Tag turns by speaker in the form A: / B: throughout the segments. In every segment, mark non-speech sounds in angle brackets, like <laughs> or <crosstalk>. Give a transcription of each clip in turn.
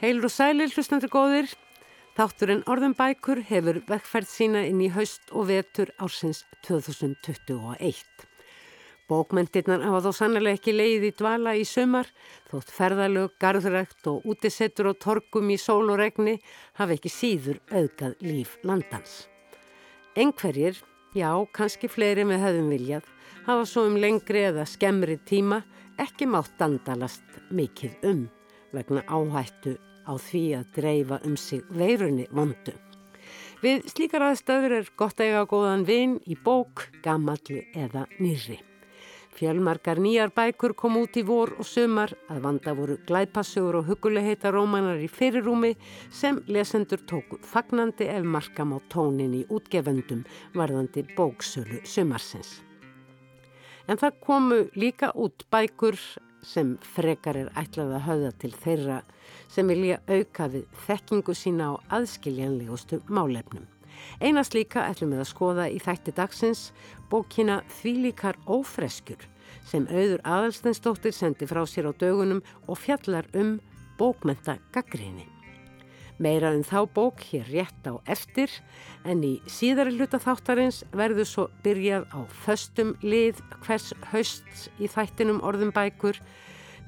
A: Heilur og sælir hlustandi góðir. Þátturinn Orðum bækur hefur vekkferð sína inn í haust og vetur ársins 2021. Bókmyndirnar hafa þó sannlega ekki leið í dvala í sumar, þótt ferðalög, garðrækt og útisettur og torgum í sól og regni hafa ekki síður auðgað líf landans. Engverjir, já, kannski fleiri með höfum viljað, hafa svo um lengri eða skemmri tíma ekki mátt dandalast mikið um vegna áhættu á því að dreifa um sig veirunni vondu. Við slíkar aðstöður er gott að eiga góðan vinn í bók, gammalli eða nýri. Fjölmarkar nýjar bækur kom út í vor og sömar að vanda voru glæpassugur og huguleheita rómanar í fyrirrúmi sem lesendur tóku fagnandi ef markam á tónin í útgefendum varðandi bóksölu sömarsins. En það komu líka út bækur sem frekar er ætlað að höfða til þeirra sem vilja auka við þekkingu sína á aðskiljanlegustu málefnum. Einast líka ætlum við að skoða í þætti dagsins bókina Þvílíkar ófreskjur sem auður aðalstensdóttir sendi frá sér á dögunum og fjallar um bókmenta gaggrinni. Meira en þá bók hér rétt á eftir en í síðari hluta þáttarins verður svo byrjað á föstum lið hvers hausts í þættinum orðum bækur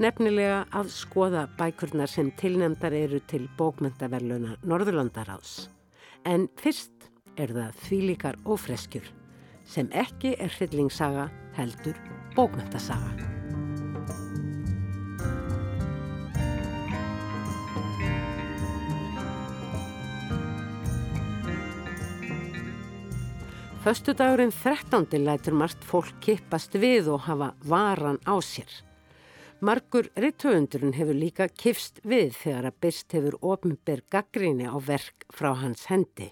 A: nefnilega að skoða bækurnar sem tilnemdar eru til bókmentaverluna Norðurlandaráðs. En fyrst er það þvílíkar og freskjur sem ekki er hryllingssaga heldur bókmentasaga. Föstudagurinn 13. lætur margt fólk kippast við og hafa varan á sér. Margur rittöfundurinn hefur líka kifst við þegar að byrst hefur ofnbyr gaggríni á verk frá hans hendi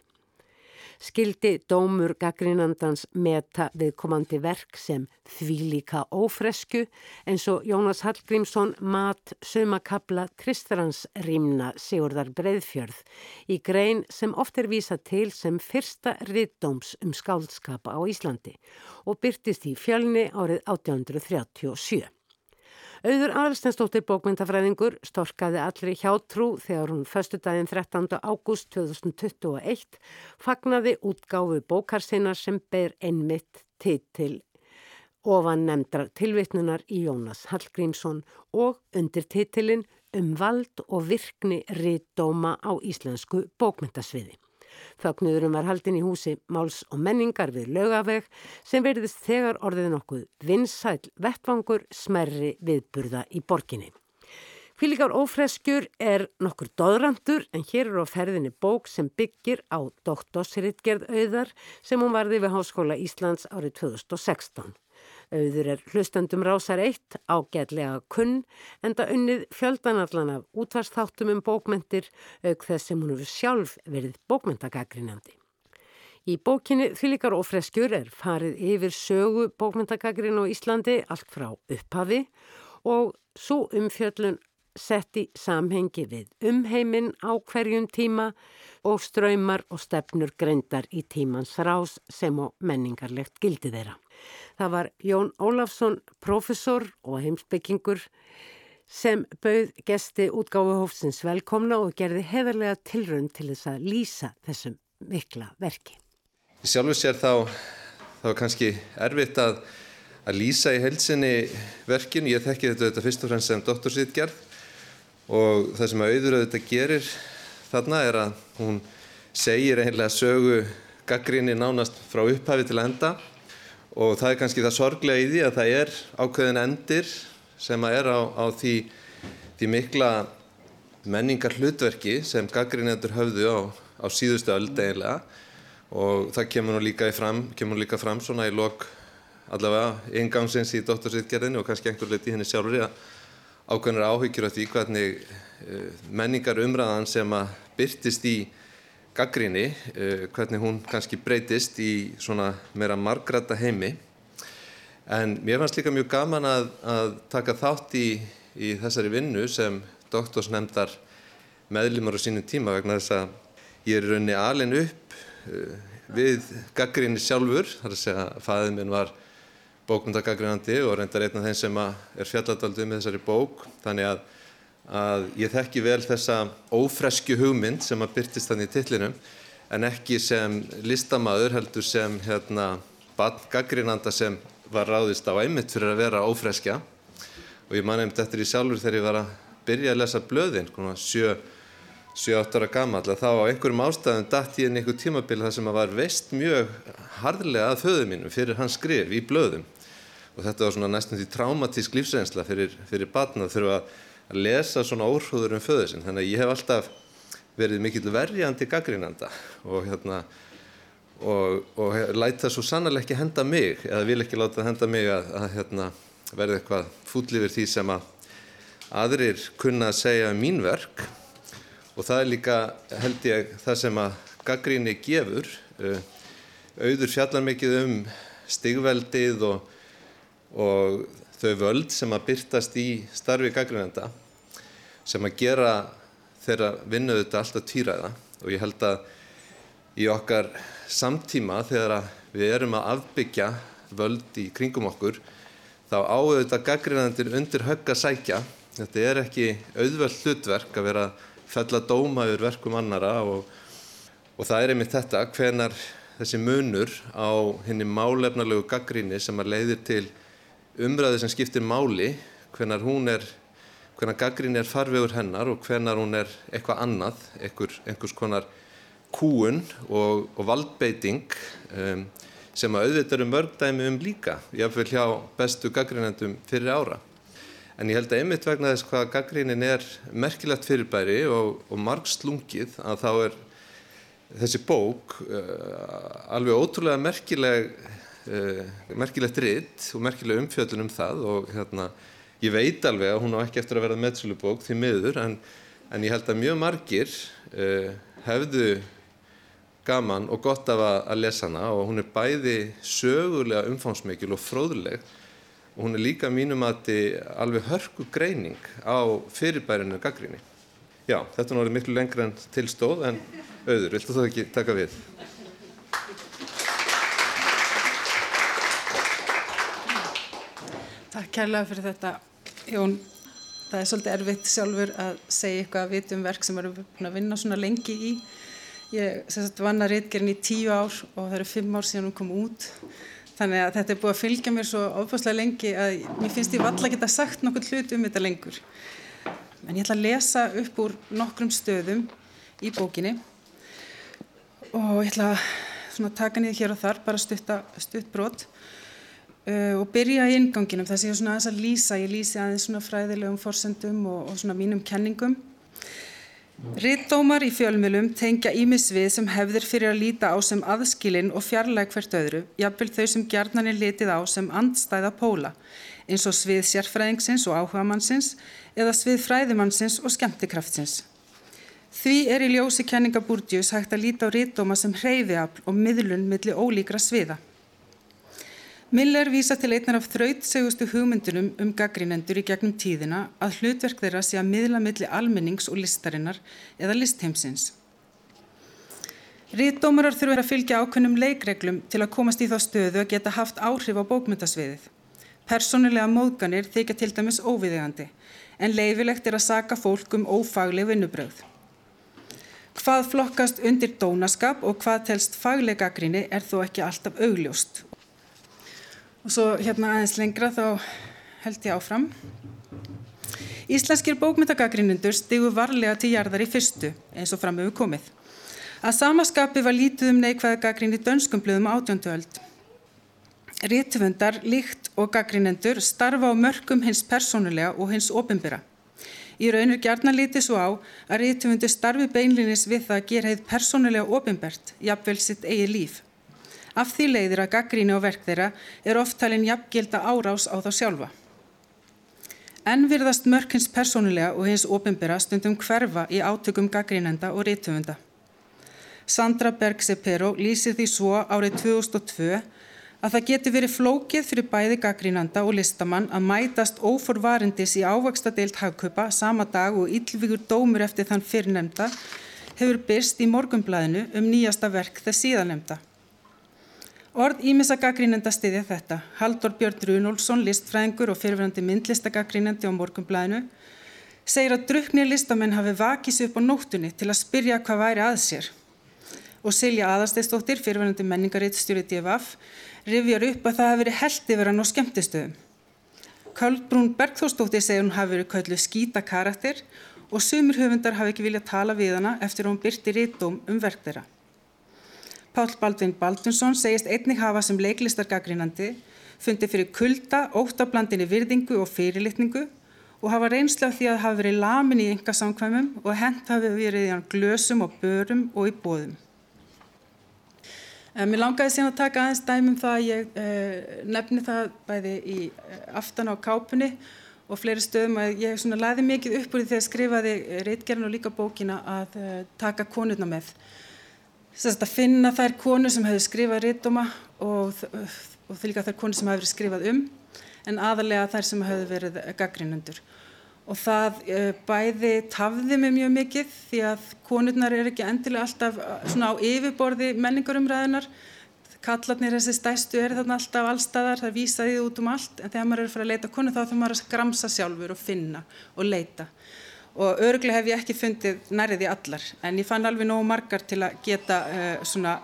A: skildi dómur gaggrínandans meta viðkomandi verk sem þvílíka ófresku eins og Jónas Hallgrímsson mat sömakabla Kristrans rýmna Sigurdar Breiðfjörð í grein sem oft er vísa til sem fyrsta rittdóms um skáldskapa á Íslandi og byrtist í fjölni árið 1837. Auður Aðalstensdóttir bókmyndafræðingur storkaði allri hjátrú þegar hún förstu daginn 13. ágúst 2021 fagnaði útgáfu bókar sinna sem ber einmitt titil ofan nefndrar tilvittnunar í Jónas Hallgrímsson og undir titilin um vald og virkni riðdóma á íslensku bókmyndasviði. Þögnuðurum var haldin í húsi Máls og menningar við lögaveg sem verðist þegar orðið nokkuð vinsæl vettvangur smerri viðburða í borginni. Fylgjár ófreskjur er nokkur doðrandur en hér eru á ferðinni bók sem byggir á doktorsritgerð auðar sem hún varði við Háskóla Íslands árið 2016. Auður er hlustandum rásar eitt ágætlega kunn en það unnið fjöldanallan af útvarsþáttum um bókmentir auk þess sem hún eru sjálf verið bókmentagagrinandi. Í bókinni Þýlikar og freskjur er farið yfir sögu bókmentagagrin á Íslandi allt frá upphafi og svo umfjöllun sett í samhengi við umheiminn á hverjum tíma og ströymar og stefnur greindar í tímans rás sem á menningarlegt gildi þeirra. Það var Jón Ólafsson, profesor og heimsbyggingur sem bauð gesti útgáfuhófsins velkomna og gerði heðarlega tilrönd til þess að lýsa þessum mikla verki.
B: Sjálfur sér þá, þá kannski erfitt að, að lýsa í heilsinni verkin. Ég þekki þetta, þetta fyrst og fremst sem doktorsýtgerð og það sem auður auðvitað gerir þarna er að hún segir einlega sögu gaggrinni nánast frá upphafi til enda og það er kannski það sorglega í því að það er ákveðin endir sem að er á, á því, því mikla menningar hlutverki sem gaggrinendur höfðu á, á síðustu öll deginlega og það kemur nú líka fram, kemur líka fram svona í lok allavega eingangsins í dóttorsýtgerðinu og kannski einhver leiti henni sjálfur að ákveðinir áhyggjur af því hvernig uh, menningar umræðan sem að byrtist í gaggríni, uh, hvernig hún kannski breytist í svona meira margræta heimi. En mér fannst líka mjög gaman að, að taka þátt í, í þessari vinnu sem doktorsnemdar meðlumar á sínum tíma vegna þess að ég er raunni alin upp uh, við gaggríni sjálfur, þar að segja að fæðið minn var bókmyndagagrínandi og reyndar einn af þeim sem er fjalladaldu með þessari bók, þannig að að ég þekki vel þessa ófresku hugmynd sem að byrtist þannig í tillinum en ekki sem listamæður heldur sem hérna gaggrinanda sem var ráðist á einmitt fyrir að vera ófreskja. Og ég man einmitt eftir í sjálfur þegar ég var að byrja að lesa blöðin, 7-8 ára gammal, að þá á einhverjum ástæðum dætt ég inn einhver tímabil þar sem að var veist mjög harðlega að föðu mínum fyrir hans skrif í blöðum. Og þetta var svona næstum því traumatísk lífsreynsla fyrir, fyrir batna að þurfa að lesa svona óhrúður um föðu sin, þannig að ég hef alltaf verið mikill verjandi gaggrínanda og hérna og, og læta svo sannlega ekki henda mig eða vil ekki láta henda mig að, að hérna, verða eitthvað fúllifir því sem að aðrir kunna að segja um mín verk. Og það er líka held ég það sem að gaggríni gefur. Uh, auður fjallar mikið um stigveldið og, og þau völd sem að byrtast í starfi gaggrínenda sem að gera þeirra vinnuðu þetta alltaf týræða og ég held að í okkar samtíma þegar við erum að afbyggja völd í kringum okkur þá áauðvitað gaggrinandir undir högg að sækja. Þetta er ekki auðvöld hlutverk að vera fell að dóma yfir verkum annara og, og það er einmitt þetta hvenar þessi munur á henni málefnarlegu gaggrinni sem að leiðir til umræði sem skiptir máli hvenar hún er hvenar gaggrinni er farvegur hennar og hvenar hún er eitthvað annað, einhver, einhvers konar kúun og, og valdbeiting um, sem að auðvitað eru mörgdæmi um líka, jáfnveil hjá bestu gaggrínendum fyrir ára. En ég held að einmitt vegna þess hvað gaggrínin er merkilegt fyrirbæri og, og marg slungið að þá er þessi bók uh, alveg ótrúlega merkileg, merkilegt ritt og merkileg umfjöldun um það og hérna, ég veit alveg að hún á ekki eftir að vera meðsölubók því miður en, en ég held að mjög margir uh, hefðu gaman og gott af að lesa hana og hún er bæði sögulega umfánsmikil og fróðuleg og hún er líka mínum að þetta alveg hörku greining á fyrirbærinu gaggrinni. Já, þetta er náttúrulega miklu lengra en tilstóð en auður, viltu þú ekki taka við?
C: Takk kærlega fyrir þetta, Jón. Það er svolítið erfitt sjálfur að segja eitthvað að vitum verk sem eru búin að vinna svona lengi í Ég vann að reytgerinn í tíu ár og það eru fimm ár síðan hún kom út. Þannig að þetta er búið að fylgja mér svo ofbáslega lengi að mér finnst ég valla að geta sagt nokkur hlut um þetta lengur. En ég ætla að lesa upp úr nokkrum stöðum í bókinni og ég ætla að taka niður hér og þar, bara stutta, stutt brot og byrja í inganginum. Það sé svona aðeins að lýsa, ég lýsi aðeins svona fræðilegum forsendum og, og svona mínum kenningum. Rittdómar í fjölmjölum tengja ímisvið sem hefðir fyrir að líta á sem aðskilinn og fjarlæg hvert öðru, jafnvel þau sem gjarnanir litið á sem andstæða póla, eins og svið sérfræðingsins og áhugamannsins eða svið fræðimannsins og skemmtikraftsins. Því er í ljósi kenningabúrdjus hægt að líta á rittdóma sem hreyfiafl og miðlun millir ólíkra sviða. Miller vísa til einnar af þrautsegustu hugmyndunum um gaggrínendur í gegnum tíðina að hlutverk þeirra sé að miðla milli almennings og listarinnar eða listheimsins. Ríðdómarar þurfa að fylgja ákveðnum leikreglum til að komast í þá stöðu að geta haft áhrif á bókmyndasviðið. Persónulega móðganir þykja til dæmis óviðegandi en leifilegt er að saka fólk um ófagleg vinnubröð. Hvað flokkast undir dónaskap og hvað telst fagleg gaggríni er þó ekki alltaf augljóst Og svo hérna aðeins lengra þá held ég áfram. Íslenskir bókmyndagagrinundur stigu varlega til jarðar í fyrstu eins og fram hefur komið. Að samaskapi var lítið um neikvæða gaggrin í dönskum blöðum átjönduöld. Rítvöndar, líkt og gaggrinendur starfa á mörgum hins persónulega og hins ofinbyrra. Í raun er gjarnar lítið svo á að rítvöndu starfi beinlinis við það að gera heið persónulega ofinbært, jafnvel sitt eigi líf. Af því leiðir að gaggríni og verk þeirra er oftalinn jafngilda árás á þá sjálfa. En virðast mörkins persónulega og hins ofinbera stundum hverfa í átökum gaggrínenda og rítumunda. Sandra Bergsepero lýsir því svo árið 2002 að það geti verið flókið fyrir bæði gaggrínanda og listamann að mætast óforvarendis í ávaksta deilt hagkupa sama dag og yllvíkur dómur eftir þann fyrirnemda hefur byrst í morgumblæðinu um nýjasta verk þess síðanemda. Orð Ímissa gaggrínenda stiðja þetta. Haldur Björn Runolfsson, listfræðingur og fyrirverandi myndlistagaggrínandi á morgumblæðinu, segir að druknir listamenn hafi vakið sér upp á nóttunni til að spyrja hvað væri að sér. Og Silja Aðarsteinsdóttir, fyrirverðandi menningarriðstjóri DFF, rifjar upp að það hafi verið held yfir hann á skemmtistöðum. Kaldbrún Bergþórsdóttir segir hún hafi verið kölluð skýta karakter og sumur höfundar hafi ekki viljað tala við hana eftir að hún byrti rítóm um verk þeirra. Pál Baldvin Baldunsson segist einnig hafa sem leiklistargagrínandi fundi fyrir kulda, óttablandinni virðingu og fyrirlitningu og hafa reynslu af því að hafa verið lamin í enga samkvæmum og hent hafi verið í glösum og börum og í bóðum. Eh, mér langaði síðan að taka aðeins dæmum það að ég eh, nefni það bæði í eh, aftan á kápunni og fleiri stöðum að ég laði mikið upp úr því þegar skrifaði reitgerðin og líka bókina að eh, taka konurna með. Að finna þær konur sem hefur skrifað reitdóma og, og því líka þær konur sem hefur skrifað um en aðalega þær sem hefur verið gaggrinundur. Og það uh, bæði tafði mig mjög mikið því að konurnar er ekki endilega alltaf uh, svona á yfirborði menningarumræðinar. Kallarnir þessi stæstu er þarna alltaf allstaðar, það vísaði út um allt en þegar maður er að fara að leita konu þá þarf maður að gramsa sjálfur og finna og leita. Og örglega hef ég ekki fundið nærið í allar en ég fann alveg nógu margar til að geta uh, svona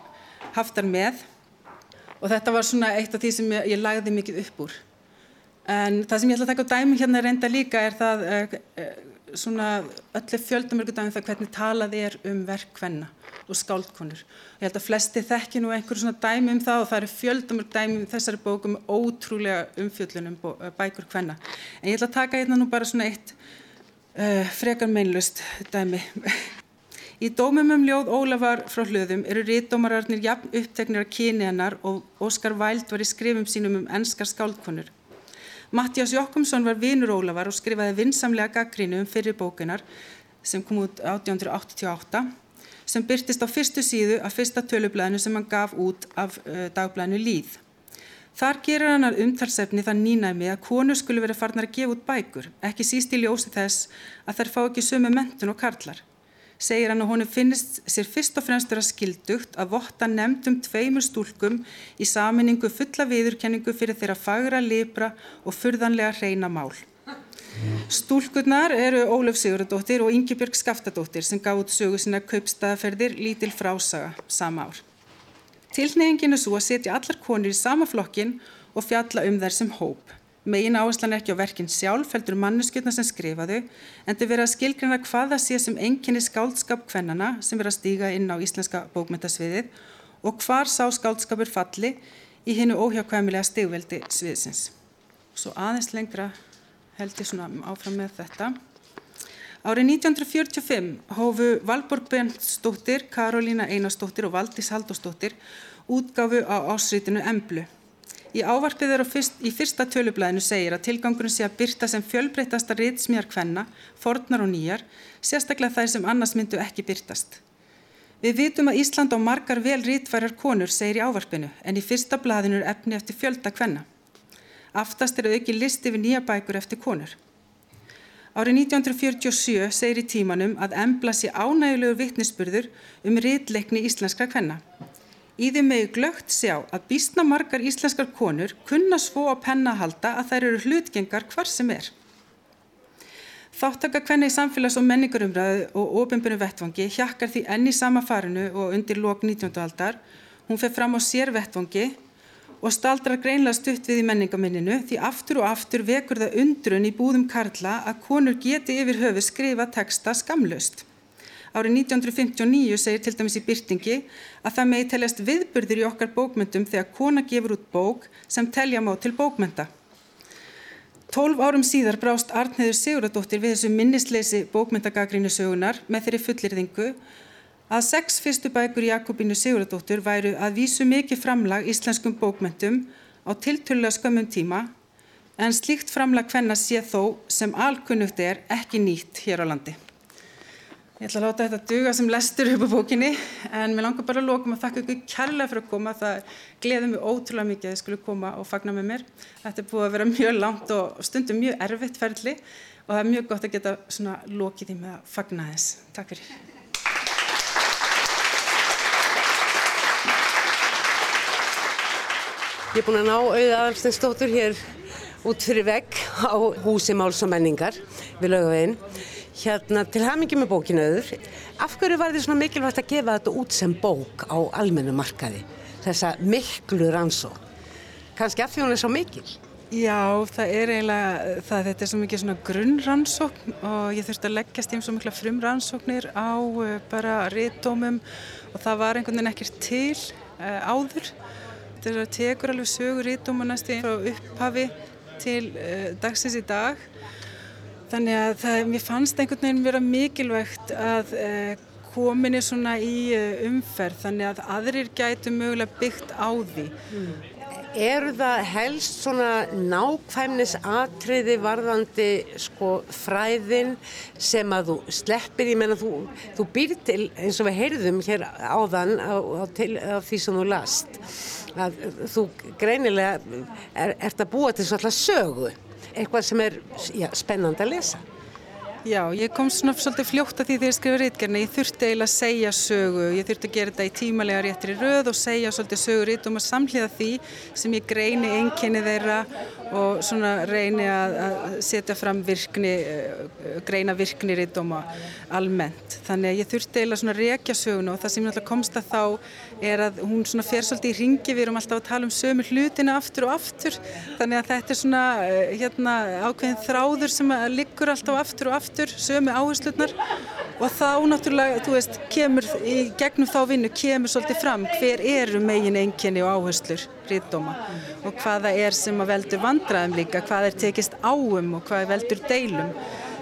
C: haftar með og þetta var svona eitt af því sem ég, ég lagði mikið upp úr. En það sem ég ætla að taka á dæmi hérna reynda líka er það uh, uh, svona öllu fjöldamörgu dæmi það hvernig talað er um verkkvenna og skáldkonur. Ég held að flesti þekki nú einhverju svona dæmi um það og það eru fjöldamörg dæmi um þessari bókum ótrúlega umfjöldunum bækur kvenna. En ég ætla að taka hérna nú bara svona eitt frekar meinlust dæmi. Í dómum um ljóð Ólafar frá hlöðum eru rítdómararnir jafn uppteknir af kyni hennar og Óskar Væld var í skrifum sínum um ennskar skáldkonur. Mattias Jokkumsson var vinur Ólafar og skrifaði vinsamlega gaggrínu um fyrir bókinar sem kom út 1888 sem byrtist á fyrstu síðu af fyrsta tölublaðinu sem hann gaf út af uh, dagblaðinu Líð. Þar gerir hann að umtalsefni það nýnæmi að konur skulle verið farnar að gefa út bækur, ekki síst í ljósi þess að þær fá ekki sömu mentun og karlar segir hann að honum finnist sér fyrst og fremst vera skildugt að votta nefndum tveimur stúlkum í saminningu fulla viðurkenningu fyrir þeirra fagra, libra og furðanlega hreina mál. Stúlkurnar eru Ólaf Sigurðardóttir og Ingebjörg Skaftadóttir sem gaf út sögu sinna kaupstaðaferðir Lítil frásaga sama ár. Tilneyingin er svo að setja allar konur í sama flokkin og fjalla um þær sem hóp. Megin áherslan er ekki á verkinn sjálf, heldur manneskjötna sem skrifaðu, en þau verða að skilgrina hvað það sé sem enginni skáldskap kvennana sem verða að stíga inn á íslenska bókmyndasviðið og hvar sá skáldskapur falli í hinnu óhjákvæmilega stigveldi sviðsins. Svo aðeins lengra held ég svona áfram með þetta. Árið 1945 hófu Valborg Berntsdóttir, Karolína Einarsdóttir og Valdís Haldósdóttir útgáfu á ásrítinu Emblu. Í ávarpið er fyrst, í fyrsta tölublaðinu segir að tilgangurinn sé að byrta sem fjölbreytasta ritsmjar kvenna, fornar og nýjar, sérstaklega þær sem annars myndu ekki byrtast. Við vitum að Ísland á margar vel rítværar konur, segir í ávarpinu, en í fyrsta blaðinu er efni eftir fjölda kvenna. Aftast er auki listi við nýja bækur eftir konur. Árið 1947 segir í tímanum að embla sé ánægulegur vittnisspurður um rítleikni íslenskra kvenna. Í því megu glögt sjá að býstna margar íslenskar konur kunna svo á penna halda að þær eru hlutgengar hvar sem er. Þáttaka hvenna í samfélags- og menningarumræðu og ofinbjörnum vettvangi hjakkar því enni sama farinu og undir lok 19. aldar. Hún fer fram á sér vettvangi og staldrar greinlega stutt við í menningaminninu því aftur og aftur vekur það undrun í búðum Karla að konur geti yfir höfu skrifa texta skamlust. Árið 1959 segir til dæmis í byrtingi að það megi teljast viðburðir í okkar bókmyndum þegar kona gefur út bók sem telja má til bókmynda. Tólf árum síðar brást Arnheður Siguradóttir við þessu minnisleysi bókmyndagagrínu sögunar með þeirri fullirðingu að sex fyrstu bækur Jakobínu Siguradóttir væru að vísu mikið framlag íslenskum bókmyndum á tiltölulega skömmum tíma en slíkt framlag hvenna sé þó sem alkunnugt er ekki nýtt hér á landi. Ég ætla að láta þetta duga sem lestur upp á bókinni en mér langar bara að lóka maður að þakka ykkur kærlega fyrir að koma. Það gleður mér ótrúlega mikið að þið skulle koma og fagna með mér. Þetta er búið að vera mjög langt og stundum mjög erfitt ferli og það er mjög gott að geta svona lókið því með að fagna þess. Takk fyrir.
A: Ég er búin að ná auða Alstinsdóttur hér út fyrir vegg á húsi Máls og menningar við lögaveginn. Hérna, til hamingi með bókinauður, af hverju var þið svona mikilvægt að gefa þetta út sem bók á almennu markaði? Þessa miklu rannsók. Kanski af því hún er svo mikil?
C: Já, það er eiginlega, það, þetta er svo mikið svona grunnrannsókn og ég þurfti að leggjast í um svo mikla frumrannsóknir á uh, bara réttómum og það var einhvern veginn ekkert til uh, áður. Þetta tekur alveg sögur næstu frá upphafi til uh, dagsins í dag Þannig að það, mér fannst einhvern veginn vera mikilvægt að eh, kominni svona í eh, umferð þannig að aðrir gætu mögulega byggt á því. Mm.
A: Eru það helst svona nákvæmnis atriði varðandi sko fræðin sem að þú sleppir, ég menna þú, þú býr til eins og við heyrðum hér áðan á, á, til, á því sem þú last að þú greinilega er, ert að búa til svona sögu eitthvað sem er já, spennand að lesa.
C: Já, ég kom svona svolítið fljótt að því þegar ég skrifa rítgerna, ég þurfti eiginlega að segja sögu, ég þurfti að gera þetta í tímalega réttir í röð og segja svolítið sögur rít um að samhliða því sem ég greini einkenni þeirra og svona reyni að, að setja fram virkni, uh, greina virkni rít að almennt. Þannig að ég þurfti eiginlega svona að rekja söguna og það sem ég náttúrulega komst að þá er að hún svona fer svolítið í ringi, við erum alltaf að tala um sömu hlutina aftur og aftur, þannig að þetta er svona uh, hérna, ákveðin þráður sem liggur alltaf aftur og aftur, sömu áherslunar og þá náttúrulega, þú veist, kemur í gegnum þá vinnu, kemur svolítið fram hver eru megin einkenni og áherslur ríðdóma og hvaða er sem að veldur vandraðum líka, hvað er tekist áum og hvað veldur deilum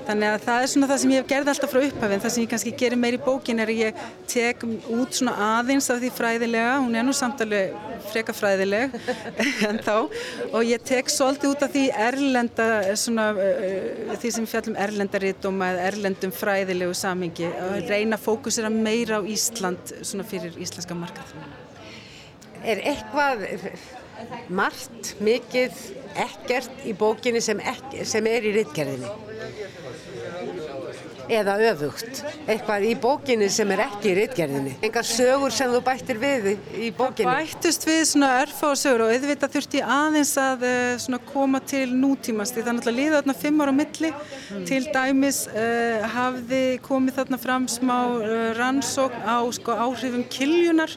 C: Þannig að það er svona það sem ég hef gerði alltaf frá upphafinn, það sem ég kannski gerir meir í bókin er að ég tek út svona aðeins af því fræðilega, hún er nú samtalið freka fræðileg <laughs> en þá og ég tek svolítið út af því erlenda, svona því sem fjallum erlendarítum eða erlendum fræðilegu samingi að reyna að fókusera meira á Ísland svona fyrir íslenska markað.
A: Er eitthvað margt, mikið, ekkert í bókinni sem, ekki, sem er í rittgerðinni? eða öfugt eitthvað í bókinni sem er ekki í rittgerðinni engar sögur sem þú bættir við í bókinni
C: Það bættust við svona örfa og sögur og auðvitað þurfti aðeins að uh, koma til nútímasti þannig að liða þarna fimm ára á milli mm. til dæmis uh, hafði komið þarna fram smá uh, rannsókn á sko, áhrifum kiljunar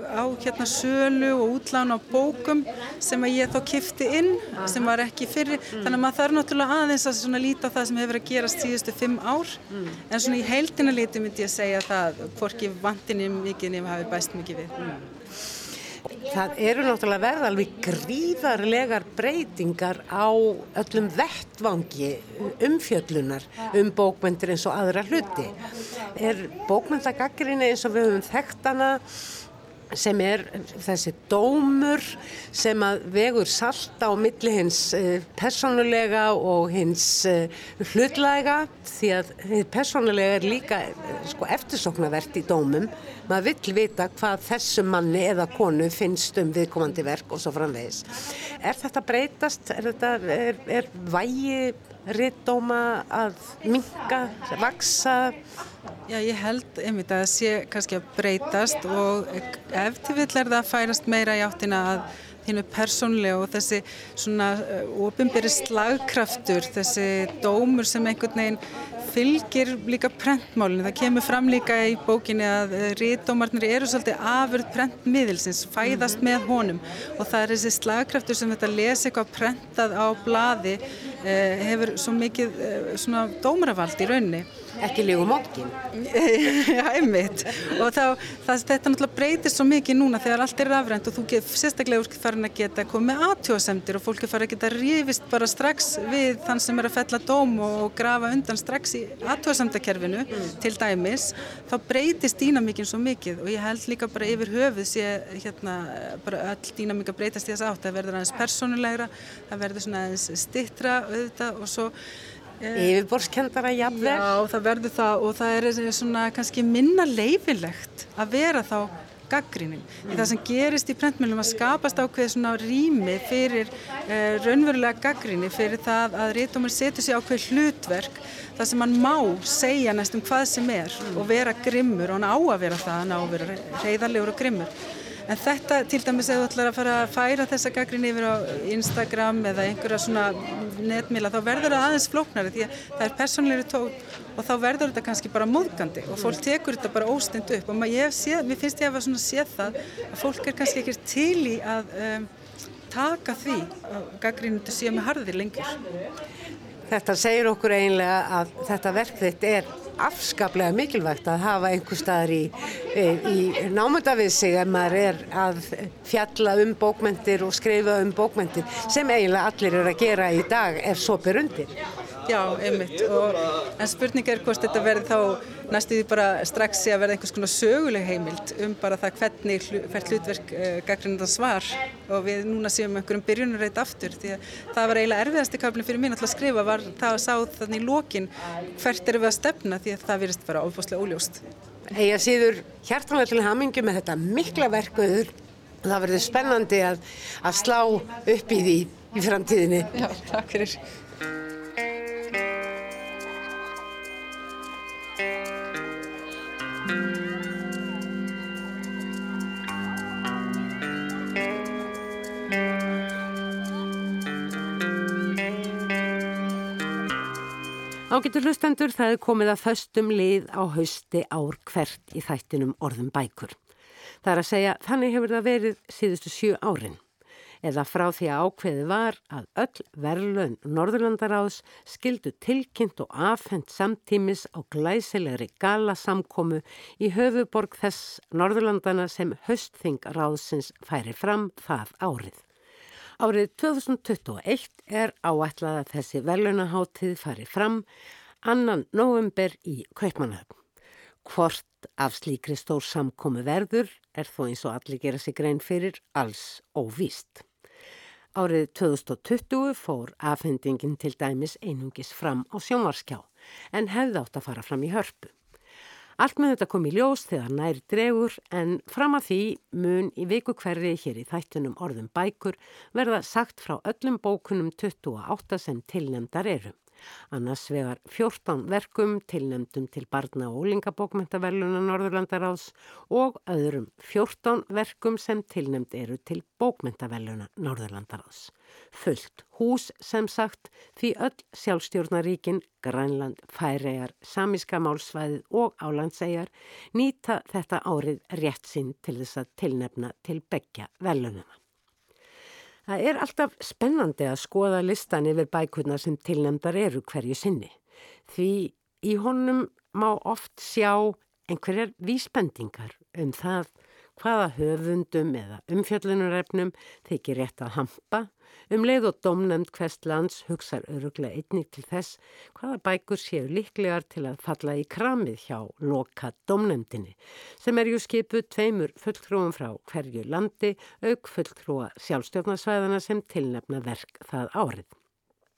C: á hérna sölu og útlán á bókum sem að ég þá kifti inn sem var ekki fyrir mm. þannig að maður þarf náttúrulega aðeins að svona líta það sem hefur að gerast síðustu fimm ár mm. en svona í heildina líti myndi ég segja það hvorki vantinni mikið nefn hafi bæst mikið við mm.
A: Það eru náttúrulega verða alveg gríðarlegar breytingar á öllum vettvangi umfjöllunar um bókmyndir eins og aðra hluti. Er bókmyndagaggrinni eins og við höfum þekkt hana sem er þessi dómur sem að vegur salta á milli hins eh, personulega og hins eh, hlutlæga því að personulega er líka eh, sko, eftirsoknavert í dómum maður vill vita hvað þessum manni eða konu finnst um viðkomandi verk og svo framvegis. Er þetta breytast? Er, þetta, er, er vægi rittdóma að minka, vaksa?
C: Já, ég held einmitt að það sé kannski að breytast og ef til vill er það að færast meira í áttina að þínu persónlega og þessi svona ofinberi slagkraftur, þessi dómur sem einhvern veginn fylgir líka prentmálinu. Það kemur fram líka í bókinni að ríðdómarnir eru svolítið afurð prentmiðilsins, fæðast mm -hmm. með honum og það er þessi slagkraftur sem þetta lesi eitthvað prentað á bladi eh, hefur svo mikið eh, svona dómaravald í raunni
A: ekki lígu mótkin <laughs>
C: Já, einmitt. Og þá, það, þetta náttúrulega breytir svo mikið núna þegar allt er rafrænt og þú get, sérstaklega úr farin að geta komið aðtjóðsendir og fólki fara að geta rífist bara strax við þann sem er að fella dóm og grafa undan strax í aðtjóðsendakerfinu mm. til dæmis, þá breytist dýnamíkin svo mikið og ég held líka bara yfir höfuð sé hérna bara öll dýnamíka breytast í þess átt, það verður aðeins persónulegra, það verður svona aðeins stittra auðvitað og svo
A: yfirborskendara jafnvel.
C: Já, það verður það og það er svona kannski minna leifilegt að vera þá gaggrínin. Mm. Það sem gerist í prentmjölum að skapast ákveð svona rými fyrir uh, raunverulega gaggríni fyrir það að réttumur setur sér ákveð hlutverk það sem hann má segja næstum hvað sem er mm. og vera grimmur og hann á að vera það, hann á að vera reyðarlegur og grimmur En þetta til dæmis ef þú ætlar að fara að færa þessa gaggrinni yfir á Instagram eða einhverja svona netmila þá verður það aðeins flóknari því að það er personleiri tón og þá verður þetta kannski bara móðgandi og fólk tekur þetta bara óstund upp og sé, mér finnst ég að vera svona séð það að fólk er kannski ekki til í að um, taka því að gaggrinni þetta séu með harðir lengur.
A: Þetta segir okkur eiginlega að þetta verk þitt er afskaplega mikilvægt að hafa einhver staðar í, í námönda við sig ef maður er að fjalla um bókmentir og skrifa um bókmentir sem eiginlega allir er að gera í dag ef svo ber undir.
C: Já, einmitt. Og, en spurning er hvort þetta verði þá næstuði bara strax í að verða einhvers konar söguleg heimild um bara það hvernig hvert hlutverk uh, gaggrindan svar og við núna séum einhverjum byrjunurreit aftur því að það var eiginlega erfiðasti kaflin fyrir mín alltaf að skrifa var það að sá þannig í lokin hvert eru við að stefna því að það virðist bara ofbúslega óljóst.
A: Eða síður hjartanlega til hamingu með þetta mikla verkuður það verður spennandi að, að slá upp í því í framtíðinni.
C: Já, takk fyrir.
A: Ágættur hlustendur það er komið að föstum lið á hausti ár hvert í þættinum orðum bækur. Það er að segja þannig hefur það verið síðustu sjö árin. Eða frá því að ákveði var að öll verðlun Norðurlandaráðs skildu tilkynnt og afhengt samtímis á glæsilegri galasamkomu í höfuborg þess Norðurlandana sem höstþing ráðsins færi fram það árið. Árið 2021 er áætlað að þessi velunaháttíð fari fram annan november í Kaupmannhöfn. Hvort af slíkri stór samkomi verður er þó eins og allir gera sig grein fyrir alls óvíst. Árið 2020 fór afhendingin til dæmis einungis fram á sjónvarskjá en hefði átt að fara fram í hörpu. Allt með þetta kom í ljós þegar nær dregur en fram að því mun í viku hverri hér í þættunum orðum bækur verða sagt frá öllum bókunum 28 sem tilnemdar eru. Annars vegar 14 verkum tilnemdum til barna og ólingabókmentaverluna Norðurlandaráðs og öðrum 14 verkum sem tilnemd eru til bókmentaverluna Norðurlandaráðs. Fullt hús sem sagt því öll sjálfstjórnaríkin, Grænland, Færegar, Samiska málsvæðið og Álandsæjar nýta þetta árið rétt sinn til þess að tilnefna til begja verlununa. Það er alltaf spennandi að skoða listan yfir bækurna sem tilnæmdar eru hverju sinni. Því í honum má oft sjá einhverjar vísbendingar um það hvaða höfundum eða umfjöllunarefnum þykir rétt að hampa Um leið og domnemnd hverst lands hugsar öruglega einnig til þess hvaða bækur séu líklegar til að falla í kramið hjá loka domnemndinni sem er ju skipuð tveimur fulltrúum frá hverju landi auk fulltrúa sjálfstjórnarsvæðana sem tilnefna verk það árið.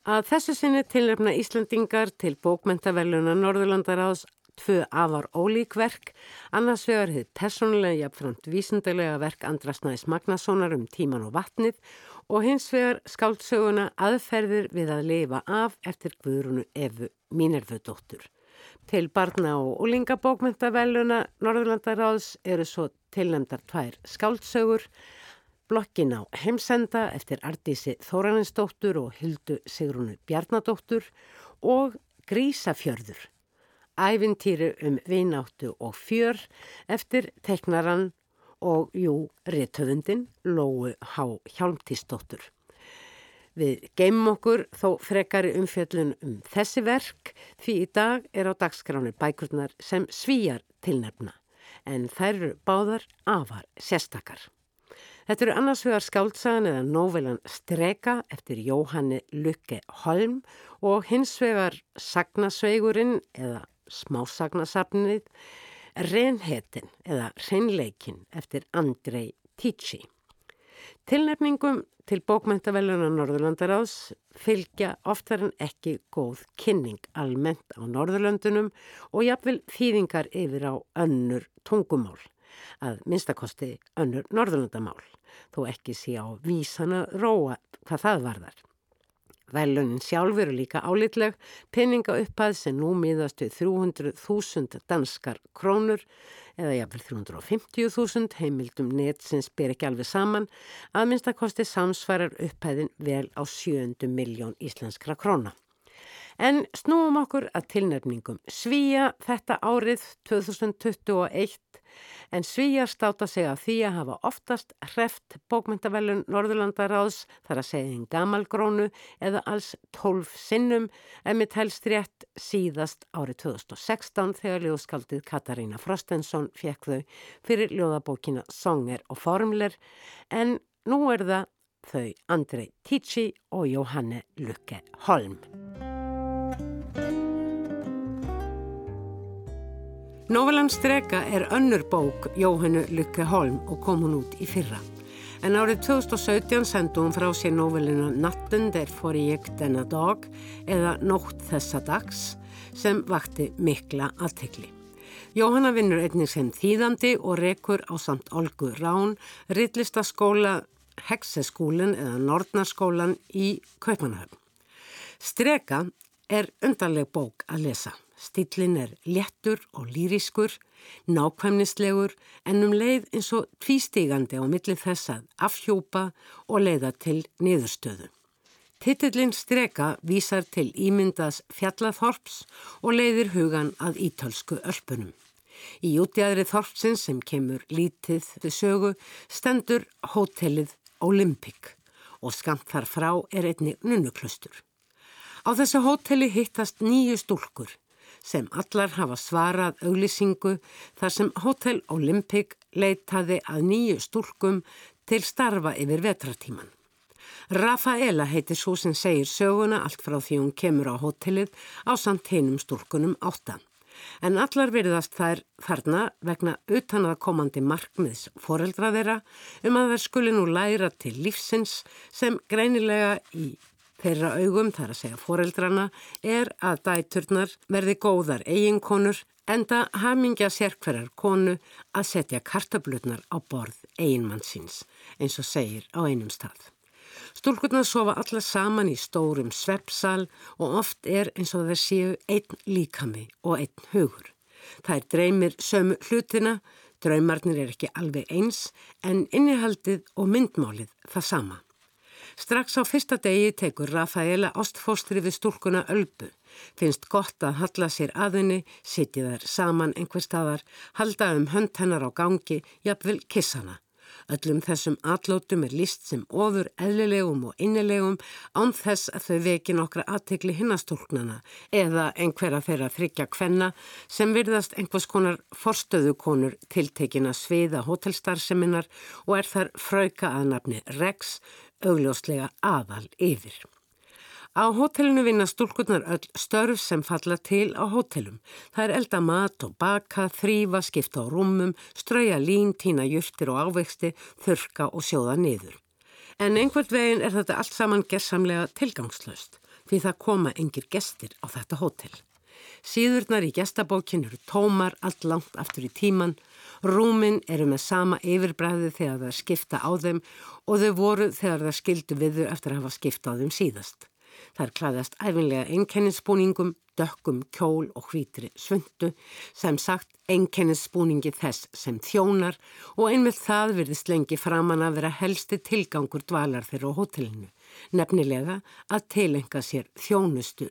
A: Að þessu sinni tilnefna Íslandingar til bókmentaveluna Norðurlandaráðs tvö afar ólík verk, annars vegar hefði personlega jafnframt vísindilega verk Andrasnæs Magnasonar um tíman og vatnið og hins vegar skáldsöguna aðferðir við að lifa af eftir Guðrunu Efu Mínervudóttur. Til barna og úlingabókmyndavelluna Norðurlandaráðs eru svo tilnæmdar tvær skáldsögur, blokkin á heimsenda eftir Ardísi Þóraninsdóttur og Hildu Sigrunu Bjarnadóttur og Grísafjörður, æfintýri um vináttu og fjör eftir teknaran og jú, réttöfundin Lóu Há Hjálmtísdóttur. Við geymum okkur þó frekari umfjöllun um þessi verk því í dag er á dagskráni bækurnar sem svíjar tilnefna en þær eru báðar afar sérstakar. Þetta eru annars vegar skáltsagan eða nóvelan Streka eftir Jóhanni Lukke Holm og hins vegar Sagnasveigurinn eða Smásagnasafnið Renhetin eða Renleikin eftir Andrei Ticci. Tilnefningum til bókmæntaveluna Norðurlandaráðs fylgja oftar en ekki góð kynning almennt á Norðurlandunum og jafnvel þýðingar yfir á önnur tungumál, að minnstakosti önnur Norðurlandamál, þó ekki sé á vísana róa hvað það varðar. Vælunin sjálf eru líka álitleg, peninga upphæð sem nú miðast við 300.000 danskar krónur eða jafnvel 350.000 heimildum net sem spyr ekki alveg saman að minnstakosti samsvarar upphæðin vel á 7 miljón íslenskra króna. En snúum okkur að tilnefningum. Svíja þetta árið 2021 en Svíja státa sig að því að hafa oftast hreft bókmyndavellun Norðurlandaráðs þar að segja einn gamalgrónu eða alls 12 sinnum en mitt helst rétt síðast árið 2016 þegar ljóðskaldið Katarína Frostensson fekk þau fyrir ljóðabókina Songer og Formler en nú er það þau Andrei Tíci og Jóhanne Lukke Holm. Nóvelan Streka er önnur bók Jóhannu Lykke Holm og kom hún út í fyrra. En árið 2017 sendu hún frá sér nóvelina Natten der for ég denna dag eða Nótt þessa dags sem vakti mikla aðtekli. Jóhanna vinnur einnig sem þýðandi og rekur á samt Olgu Rán, rittlistaskóla Hekseskúlin eða Nordnarskólan í Kaupanahöfn. Streka er undarleg bók að lesa. Stillin er léttur og lýriskur, nákvæmnislegur en um leið eins og tvístígandi á millin þess að afhjópa og leiða til niðurstöðu. Titillin streka vísar til ímyndas fjallathorps og leiðir hugan að ítölsku ölpunum. Í útjæðri þorpsins sem kemur lítið sögu stendur hótelið Olympic og skamt þar frá er einni nunnuklustur. Á þessu hóteli hittast nýju stúlkur sem allar hafa svarað auglýsingu þar sem Hotel Olympic leitaði að nýju stúrkum til starfa yfir vetratíman. Rafaela heitir svo sem segir söguna allt frá því hún kemur á hotellið á samt heinum stúrkunum áttan. En allar virðast þær þarna vegna utan að komandi markmiðs foreldra þeirra um að þær skuli nú læra til lífsins sem greinilega í Þeirra augum, þar að segja foreldrana, er að dæturnar verði góðar eiginkonur enda hamingja sérkverjar konu að setja kartablutnar á borð eiginmannsins, eins og segir á einum stað. Stúlkurnar sofa alla saman í stórum sveppsal og oft er eins og þeir séu einn líkami og einn hugur. Það er dreymir sömu hlutina, draumarnir er ekki alveg eins en innihaldið og myndmálið það sama. Strax á fyrsta degi tekur Rafaela ástfóstri við stúlkuna Ölbu. Finnst gott að halla sér aðinni, sitja þær saman einhver staðar, halda um hönd hennar á gangi, jafnvel kissana. Öllum þessum atlótum er líst sem ofur eðlilegum og innilegum án þess að þau veki nokkra aðtegli hinnastúlknana eða einhverja þeirra þryggja kvenna sem virðast einhvers konar forstöðukonur tiltekina sviða hótelstarseminnar og er þar frauka að nafni Rex augljóslega aðal yfir. Á hótelinu vinna stúlkurnar öll störf sem falla til á hótelum. Það er elda mat og baka, þrýfa, skipta á rúmum, strauja lín, týna júftir og ávexti, þurka og sjóða niður. En einhvert veginn er þetta allt saman gerðsamlega tilgangslöst því það koma engir gestir á þetta hótel. Síðurnar í gestabókin eru tómar allt langt aftur í tíman Rúmin eru með sama yfirbræði þegar það skipta á þeim og þau voru þegar það skildu við þau eftir að hafa skipta á þeim síðast. Það er klæðast æfinlega einkennisspúningum, dökkum, kjól og hvítri svöndu, sem sagt einkennisspúningi þess sem þjónar og einmitt það verðist lengi framann að vera helsti tilgangur dvalar þeirra á hotellinu, nefnilega að tilenga sér þjónustu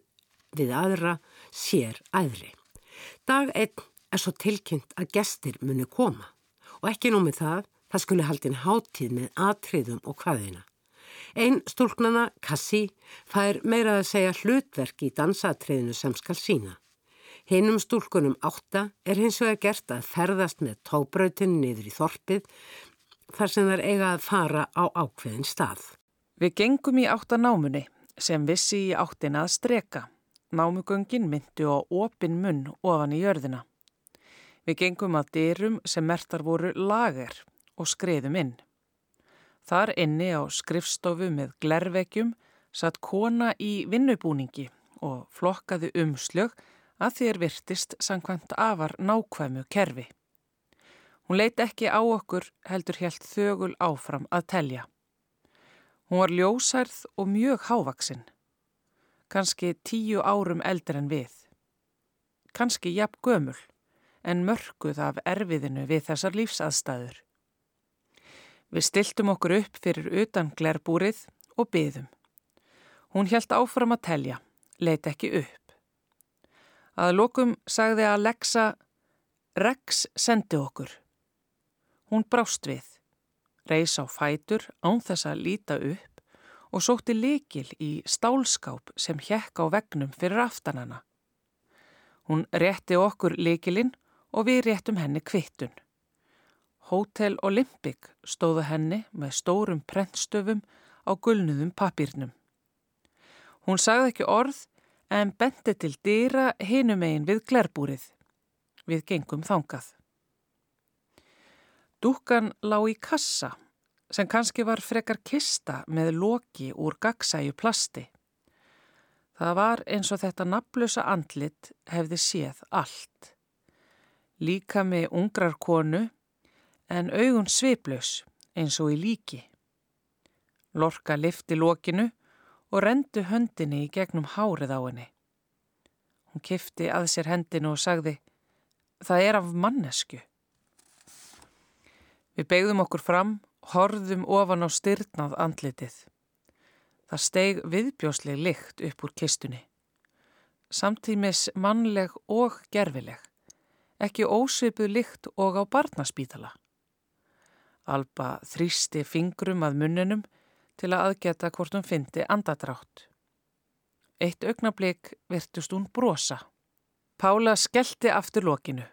A: við aðra sér aðri. Dag einn er svo tilkynnt að gestir muni koma og ekki nómið það, það skuli haldin háttíð með atriðum og hvaðina. Einn stúlknana, Kassi, fær meirað að segja hlutverk í dansatriðinu sem skal sína. Hinnum stúlkunum átta er hins vegar gert að ferðast með tóbrautin niður í þorpið þar sem þær eiga að fara á ákveðin stað.
D: Við gengum í áttanámunni sem vissi í áttina að streka. Námugöngin myndu á opin munn ofan í jörðina. Við gengum að dyrum sem mertar voru lager og skreiðum inn. Þar inni á skrifstofu með glervekjum satt kona í vinnubúningi og flokkaði umslög að þér virtist sangkvæmt afar nákvæmu kerfi. Hún leiti ekki á okkur heldur helt þögul áfram að telja. Hún var ljósærð og mjög hávaksinn. kannski tíu árum eldur en við. Kannski jafn gömul, en mörguð af erfiðinu við þessar lífsaðstæður. Við stiltum okkur upp fyrir utan glerbúrið og byðum. Hún helt áfram að telja, leit ekki upp. Að lokum sagði að Alexa, Rex sendi okkur. Hún brást við, reys á fætur án þess að líta upp og sótti likil í stálskáp sem hjekk á vegnum fyrir aftanana. Hún rétti okkur likilinn og við réttum henni kvittun. Hotel Olympic stóðu henni með stórum prentstöfum á gulnuðum papírnum. Hún sagði ekki orð en bendi til dýra hinum einn við glerbúrið. Við gengum þangað. Dúkan lág í kassa sem kannski var frekar kista með loki úr gagsæju plasti. Það var eins og þetta naflusa andlit hefði séð allt. Líka með ungrar konu en augun sviplaus eins og í líki. Lorka lifti lokinu og rendu höndinni í gegnum hárið á henni. Hún kifti að sér hendinu og sagði, það er af mannesku. Við begðum okkur fram horðum ofan á styrnað andlitið. Það steg viðbjósleg lykt upp úr kistunni. Samtímis mannleg og gerfileg, ekki ósvipuð lykt og á barnaspítala. Alba þrýsti fingrum að munninum til að aðgeta hvort hún fyndi andadrátt. Eitt augnablík virtust hún brosa. Pála skellti aftur lokinu.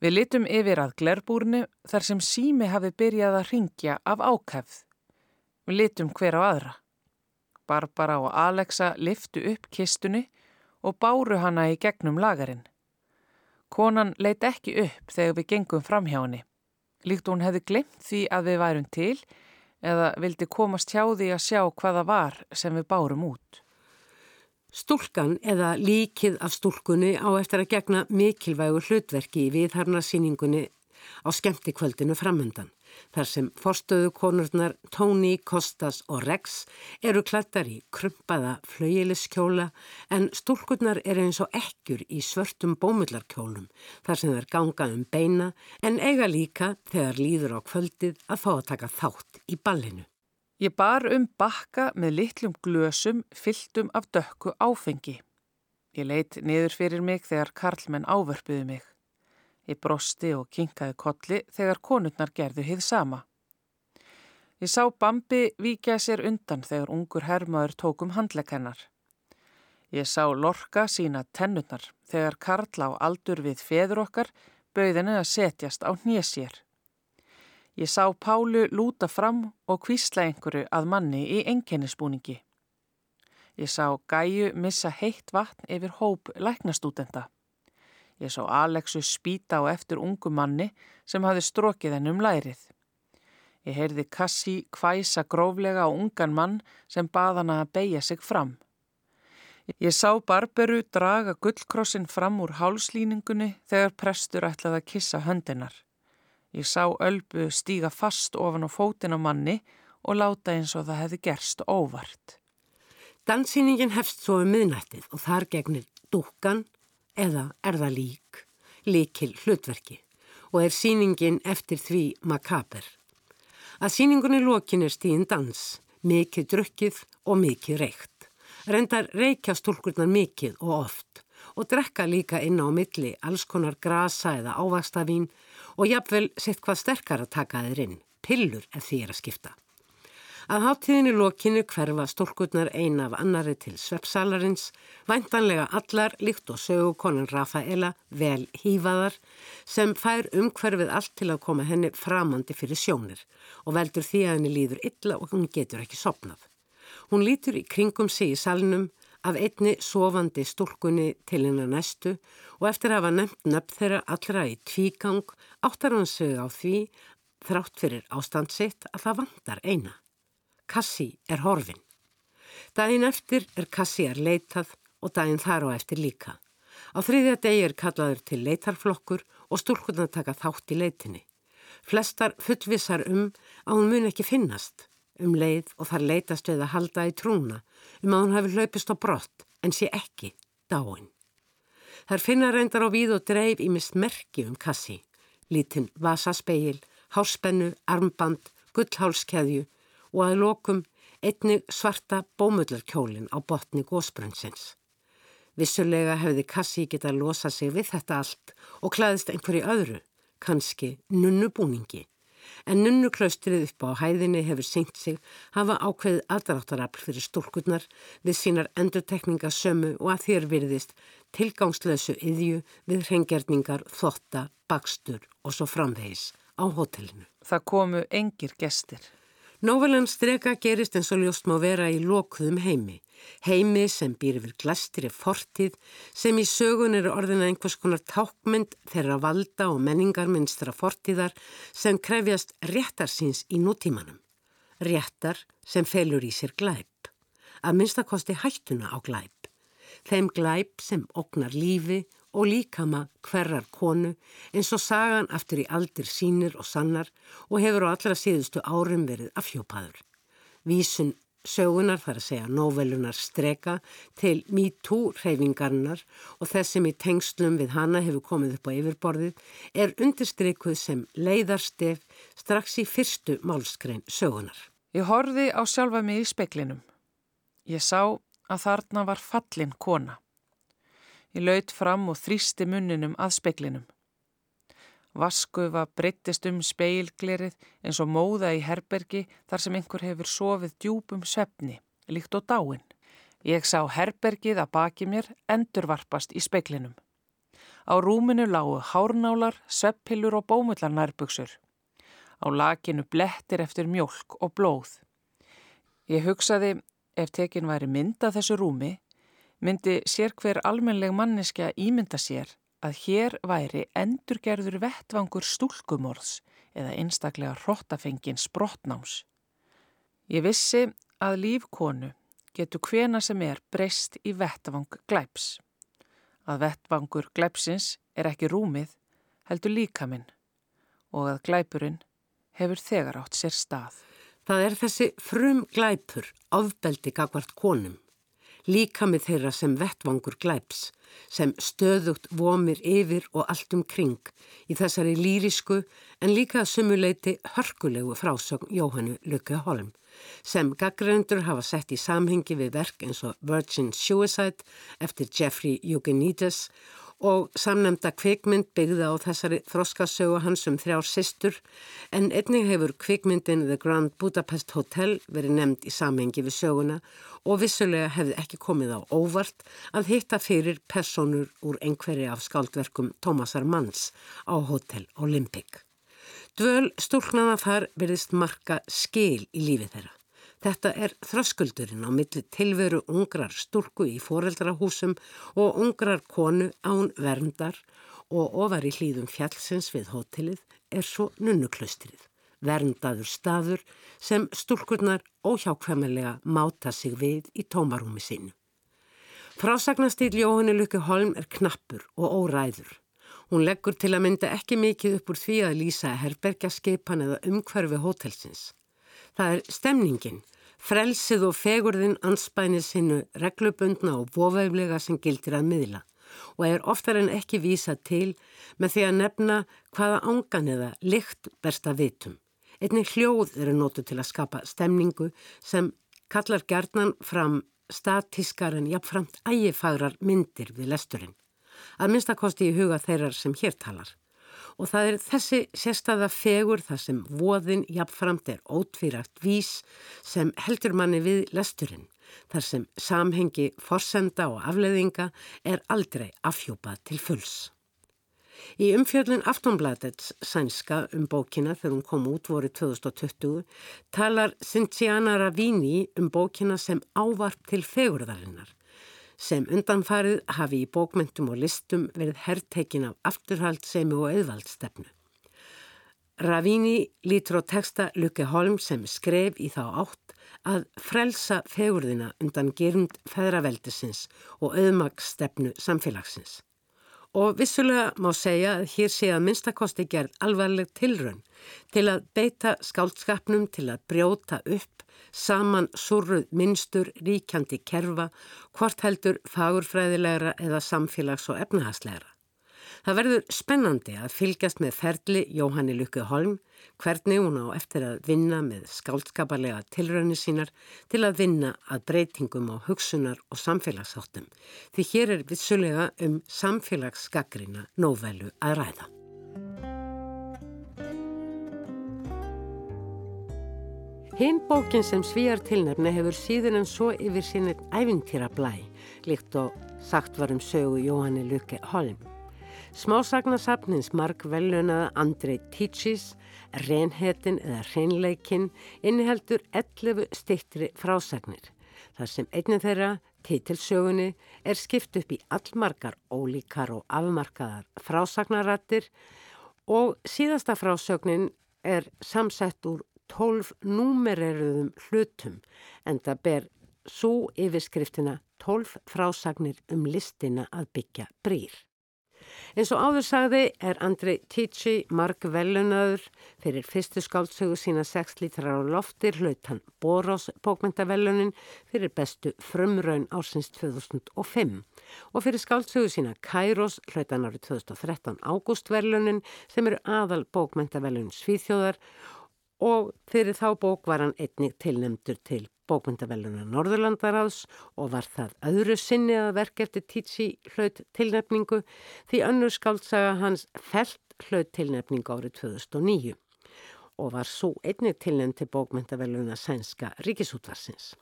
D: Við litum yfir að glerbúrnu þar sem sími hafi byrjað að ringja af ákæfð. Við litum hver á aðra. Barbara og Alexa liftu upp kistunni og báru hana í gegnum lagarinn. Konan leitt ekki upp þegar við gengum fram hjá henni. Líkt hún hefði glemt því að við værum til eða vildi komast hjá því að sjá hvaða var sem við bárum út.
A: Stúlkan eða líkið af stúlkunni á eftir að gegna mikilvægu hlutverki í viðharnarsýningunni á skemmtikvöldinu framöndan. Þar sem forstöðu konurnar Tony, Kostas og Rex eru klættar í krumpaða flauiliskjóla en stúlkurnar eru eins og ekkjur í svörtum bómullarkjólum þar sem þær ganga um beina en eiga líka þegar líður á kvöldið að fá að taka þátt í ballinu.
D: Ég bar um bakka með litlum glösum fylltum af dökku áfengi. Ég leitt niður fyrir mig þegar karlmenn ávörpuðu mig. Ég brosti og kinkaði kolli þegar konurnar gerðu hið sama. Ég sá Bambi vikja sér undan þegar ungur hermaður tókum handlekennar. Ég sá Lorka sína tennurnar þegar Karl á aldur við feður okkar bauðinu að setjast á hnéssér. Ég sá Pálu lúta fram og kvísla einhverju að manni í enkennisbúningi. Ég sá Gæju missa heitt vatn yfir hóp læknastútenda. Ég sá Alexu spýta á eftir ungu manni sem hafi strokið henn um lærið. Ég heyrði Kassi kvæsa gróflega á ungan mann sem bað hana að beigja sig fram. Ég sá Barberu draga gullkrossin fram úr hálslýningunni þegar prestur ætlaði að kissa höndinar. Ég sá Ölbu stíga fast ofan á fótin á manni og láta eins og það hefði gerst óvart.
A: Danssýningin hefst svo um miðnættið og þar gegnir dúkan eða er það lík, líkil hlutverki og er sýningin eftir því makaber. Að sýningunni lokin er stíðin dans, mikið drukkið og mikið reykt. Rendar reykja stúlkurnar mikið og oft og drekka líka inn á milli alls konar grasa eða ávastavín og jafnvel sett hvað sterkar að taka þeir inn, pillur ef því er að skipta. Að háttíðinni lokinu hverfa stólkurnar eina af annari til sveppsalarins, væntanlega allar líkt og sögu konan Rafaela vel hýfaðar sem fær umhverfið allt til að koma henni framandi fyrir sjónir og veldur því að henni líður illa og hún getur ekki sopnað. Hún lítur í kringum sig í salnum af einni sofandi stúlkunni til hennar næstu og eftir að hafa nefnt nöfn þeirra allra í tvígang áttar hann sig á því þrátt fyrir ástandsitt að það vandar eina. Kassi er horfin. Dægin eftir er Kassi er leitað og dægin þar og eftir líka. Á þriðja degi er kallaður til leitarflokkur og stúlkunna taka þátt í leitinni. Flestar fullvisar um að hún mun ekki finnast um leið og þar leitast við að halda í trúna um að hún hafi hlaupist á brott en sé ekki dáin. Þar finna reyndar á víð og dreif í mist merki um kassi, lítinn vasaspeil, háspennu, armband, gullhálskeðju og að lokum einnig svarta bómullarkjólin á botni gósbrunnsins. Vissulega hefði kassi geta losa sig við þetta allt og klæðist einhverju öðru, kannski nunnubúningi. En nunnuklaustrið upp á hæðinni hefur seint sig hafa ákveðið aðráttarafl fyrir stúrkurnar við sínar endurtekningasömu og að þér virðist tilgangslösu yðju við hrengjarningar, þotta, bakstur og svo framvegis á hotellinu.
D: Það komu engir gestir.
A: Nóvelan streka gerist eins og ljóst má vera í lokuðum heimi. Heimi sem býr yfir glastri fortíð sem í sögun eru orðina einhvers konar tákmynd þeirra valda og menningar minnstra fortíðar sem krefjast réttarsins í nútímanum. Réttar sem felur í sér glæp. Að minnstakosti hættuna á glæp. Þeim glæp sem oknar lífi og líkama hverjar konu eins og sagan aftur í aldir sínir og sannar og hefur á allra síðustu árum verið afhjópaður. Vísun sögunar þar að segja nóvelunar streka til MeToo reyfingarnar og þess sem í tengslum við hana hefur komið upp á yfirborðið er undirstrykuð sem leiðarstef strax í fyrstu málskrein sögunar.
D: Ég horfi á sjálfa mig í speklinum. Ég sá að þarna var fallin kona. Ég laut fram og þrýsti munninum að speklinum. Vaskufa breyttist um speilglerið eins og móða í herbergi þar sem einhver hefur sofið djúpum svefni, líkt og dáin. Ég sá herbergið að baki mér endurvarpast í speklinum. Á rúminu lágu hárnálar, sveppillur og bómullar nærböksur. Á lakinu blettir eftir mjölk og blóð. Ég hugsaði ef tekin væri mynd að þessu rúmi myndi sér hver almenleg manneskja ímynda sér að hér væri endurgerður vettvangur stúlkumorðs eða einstaklega hróttafengin sprottnáms. Ég vissi að lífkonu getur hvena sem er breyst í vettvang glæps. Að vettvangur glæpsins er ekki rúmið, heldur líka minn og að glæpurinn hefur þegar átt sér stað.
A: Það er þessi frum glæpur, ofbeldi gagvart konum líka með þeirra sem vettvangur glæps, sem stöðugt vomir yfir og allt um kring í þessari lýrisku en líka sumuleiti hörkulegu frásögn Jóhannu Lukke Holm, sem gaggrendur hafa sett í samhengi við verk eins og Virgin Suicide eftir Jeffrey Eugenides og samnemnda kvikmynd byggða á þessari þroskasögu hans um þrjár sýstur en einnig hefur kvikmyndin The Grand Budapest Hotel verið nefnd í samhengi við söguna og vissulega hefði ekki komið á óvart að hitta fyrir personur úr einhverju af skáldverkum Thomasar Manns á Hotel Olympic. Dvöl stúlknana þar verðist marka skil í lífi þeirra. Þetta er þröskuldurinn á milli tilveru ungrar stúrku í foreldrahúsum og ungrar konu án verndar og ofar í hlýðum fjallsins við hótelið er svo nunnuklaustrið, verndaður staður sem stúrkurnar óhjákvæmulega máta sig við í tómarúmi sínu. Frásagnastíl Jóhanni Lukke Holm er knappur og óræður. Hún leggur til að mynda ekki mikið upp úr því að lýsa herbergjaskipan eða umhverfi hótelsins. Það er stemningin, frelsið og fegurðin anspænið sinnu reglubundna og bóveiflega sem gildir að miðla og er oftar en ekki vísa til með því að nefna hvaða ángan eða lykt bersta vitum. Einnig hljóð eru nótu til að skapa stemningu sem kallar gerðnan fram statískar en jafnframt ægifagrar myndir við lesturinn. Að minnstakosti í huga þeirrar sem hér talar og það er þessi sérstaða fegur þar sem voðin jafnframt er ótvírægt vís sem heldur manni við lesturinn, þar sem samhengi, forsenda og afleðinga er aldrei afhjúpað til fulls. Í umfjöldin Aftonbladets sænska um bókina þegar hún kom út voru 2020 talar Cynthiana Ravini um bókina sem ávarp til fegurðarinnar sem undanfarið hafi í bókmentum og listum verið herrteikin af afturhaldsemi og auðvaldstefnu. Ravini lítur á texta Lukke Holm sem skref í þá átt að frelsa fegurðina undan gerund feðraveldisins og auðmagsstefnu samfélagsins. Og vissulega má segja að hér sé að minnstakosti gerð alvarleg tilrönn til að beita skáldskapnum til að brjóta upp saman surruð minnstur ríkjandi kerfa, hvort heldur fagurfræðilegra eða samfélags- og efnahagslegra. Það verður spennandi að fylgjast með ferli Jóhanni Lukku Holm, hvernig hún á eftir að vinna með skáldskaparlega tilraunir sínar til að vinna að breytingum á hugsunar og samfélagsáttum. Því hér er vissulega um samfélagsskakrina nóvelu að ræða. Hinn bókin sem svíjar tilnefni hefur síður en svo yfir sínir ævintýra blæ, líkt og sagt var um sögu Jóhanni Lukke Holm. Smásagnasafnins mark velunaða Andrei Tíčís, reynhetin eða reynleikin, inniheldur 11 stittri frásagnir. Þar sem einnið þeirra, títilsögunni, er skipt upp í allmarkar ólíkar og afmarkaðar frásagnarattir og síðasta frásögnin er samsett úr tólf númereruðum hlutum en það ber svo yfirskriftina tólf frásagnir um listina að byggja brýr. Eins og áður sagði er Andrei Tíci marg velunadur fyrir fyrstu skáldsögu sína 6 lítrar á loftir hlaut hann Boros bókmyndavelunin fyrir bestu frumraun ársins 2005 og fyrir skáldsögu sína Kairos hlaut hann árið 2013 ágústvelunin sem eru aðal bókmyndavelun Svíþjóðar. Og fyrir þá bók var hann einnig tilnemdur til bókmyndavellunar Norðurlandaráðs og var það öðru sinni að verk eftir Tíci hlaut tilnefningu því önnur skáltsaga hans felt hlaut tilnefningu árið 2009 og var svo einnig tilnefnd til bókmyndavellunar sænska ríkisútvarsins.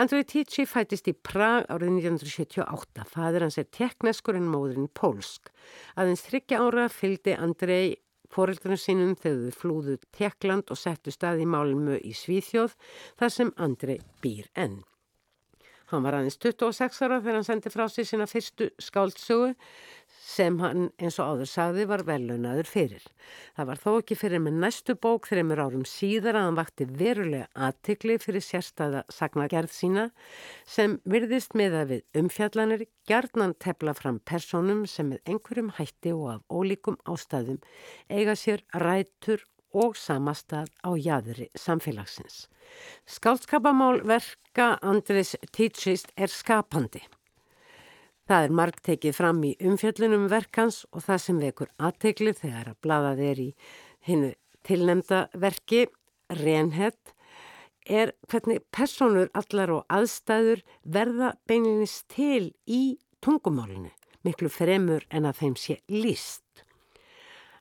A: Andrei Tíci fætist í Prag árið 1978. Fadur hans er tekneskur en móðurinn pólsk. Aðeins þryggja ára fylgdi Andrei Fóreldrunum sínum þegar þau flúðu Tekland og settu stað í Málmu í Svíþjóð þar sem Andri býr enn. Hann var aðeins 26 ára þegar hann sendi frá sig sína fyrstu skáldsögu sem hann eins og áður sagði var velunadur fyrir. Það var þó ekki fyrir með næstu bók þreymur árum síðar að hann vakti verulega aðtikli fyrir sérstæða sagnagerð sína sem virðist með að við umfjallanir gjarnan tefla fram personum sem með einhverjum hætti og af ólíkum ástæðum eiga sér rætur og samastað á jæðri samfélagsins. Skáldskapamál verka Andris Títsist er skapandi. Það er margt tekið fram í umfjöllunum verkans og það sem vekur aðtegli þegar að bladað er í hinnu tilnemda verki, reynhett, er hvernig personur allar og aðstæður verða beininist til í tungumálinu, miklu fremur en að þeim sé líst.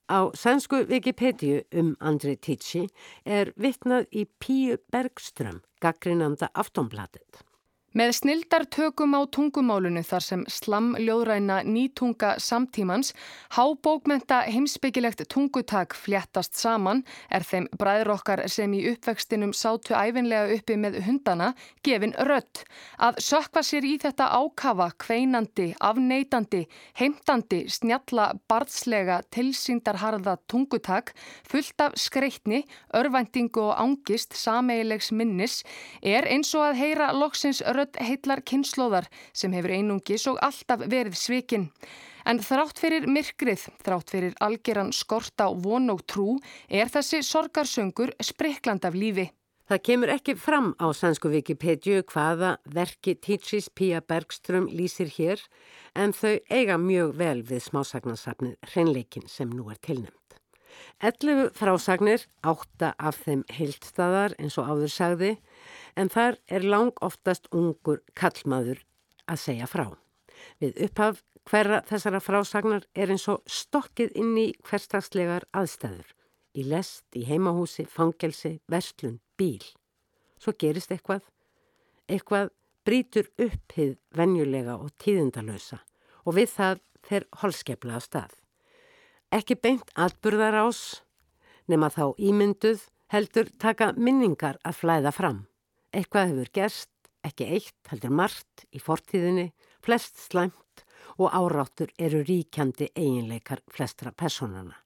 A: Á sænsku Wikipedia um Andrei Tíci er vittnað í Píu Bergström, gaggrinanda aftonbladet.
E: Með snildar tökum á tungumálunu þar sem slamljóðræna nýtunga samtímans, hábókmenta heimsbyggilegt tungutak fljættast saman er þeim bræður okkar sem í uppvextinum sátu æfinlega uppi með hundana gefin rött. Að sökva sér í þetta ákafa, kveinandi, afneitandi, heimtandi, snjalla, barðslega, tilsýndarharða tungutak fullt af skreitni, örvæntingu og ángist sameilegs minnis er eins og að heyra loksins rött rödd heitlar kynnslóðar sem hefur einungis og alltaf verið svikinn. En þrátt fyrir myrkrið, þrátt fyrir algeran skort á von og trú, er þessi sorgarsöngur sprikland af lífi.
A: Það kemur ekki fram á sannsku Wikipedia hvaða verki Títsís Pía Bergström lýsir hér en þau eiga mjög vel við smásagnasafnið Hreinleikin sem nú er tilnæmt. 11 frásagnir, 8 af þeim heilstadar eins og áður sagði en þar er lang oftast ungur kallmaður að segja frá. Við upphaf hverra þessara frásagnar er eins og stokkið inn í hverstagslegar aðstæður. Í lest, í heimahúsi, fangelsi, verslun, bíl. Svo gerist eitthvað. Eitthvað brítur upp hið venjulega og tíðindalösa og við það fer holskepla að stað. Ekki beint atburðar ás, nema þá ímynduð heldur taka minningar að flæða fram. Eitthvað hefur gerst, ekki eitt, heldur margt í fortíðinni, flest slæmt og áráttur eru ríkjandi eiginleikar flestra personana.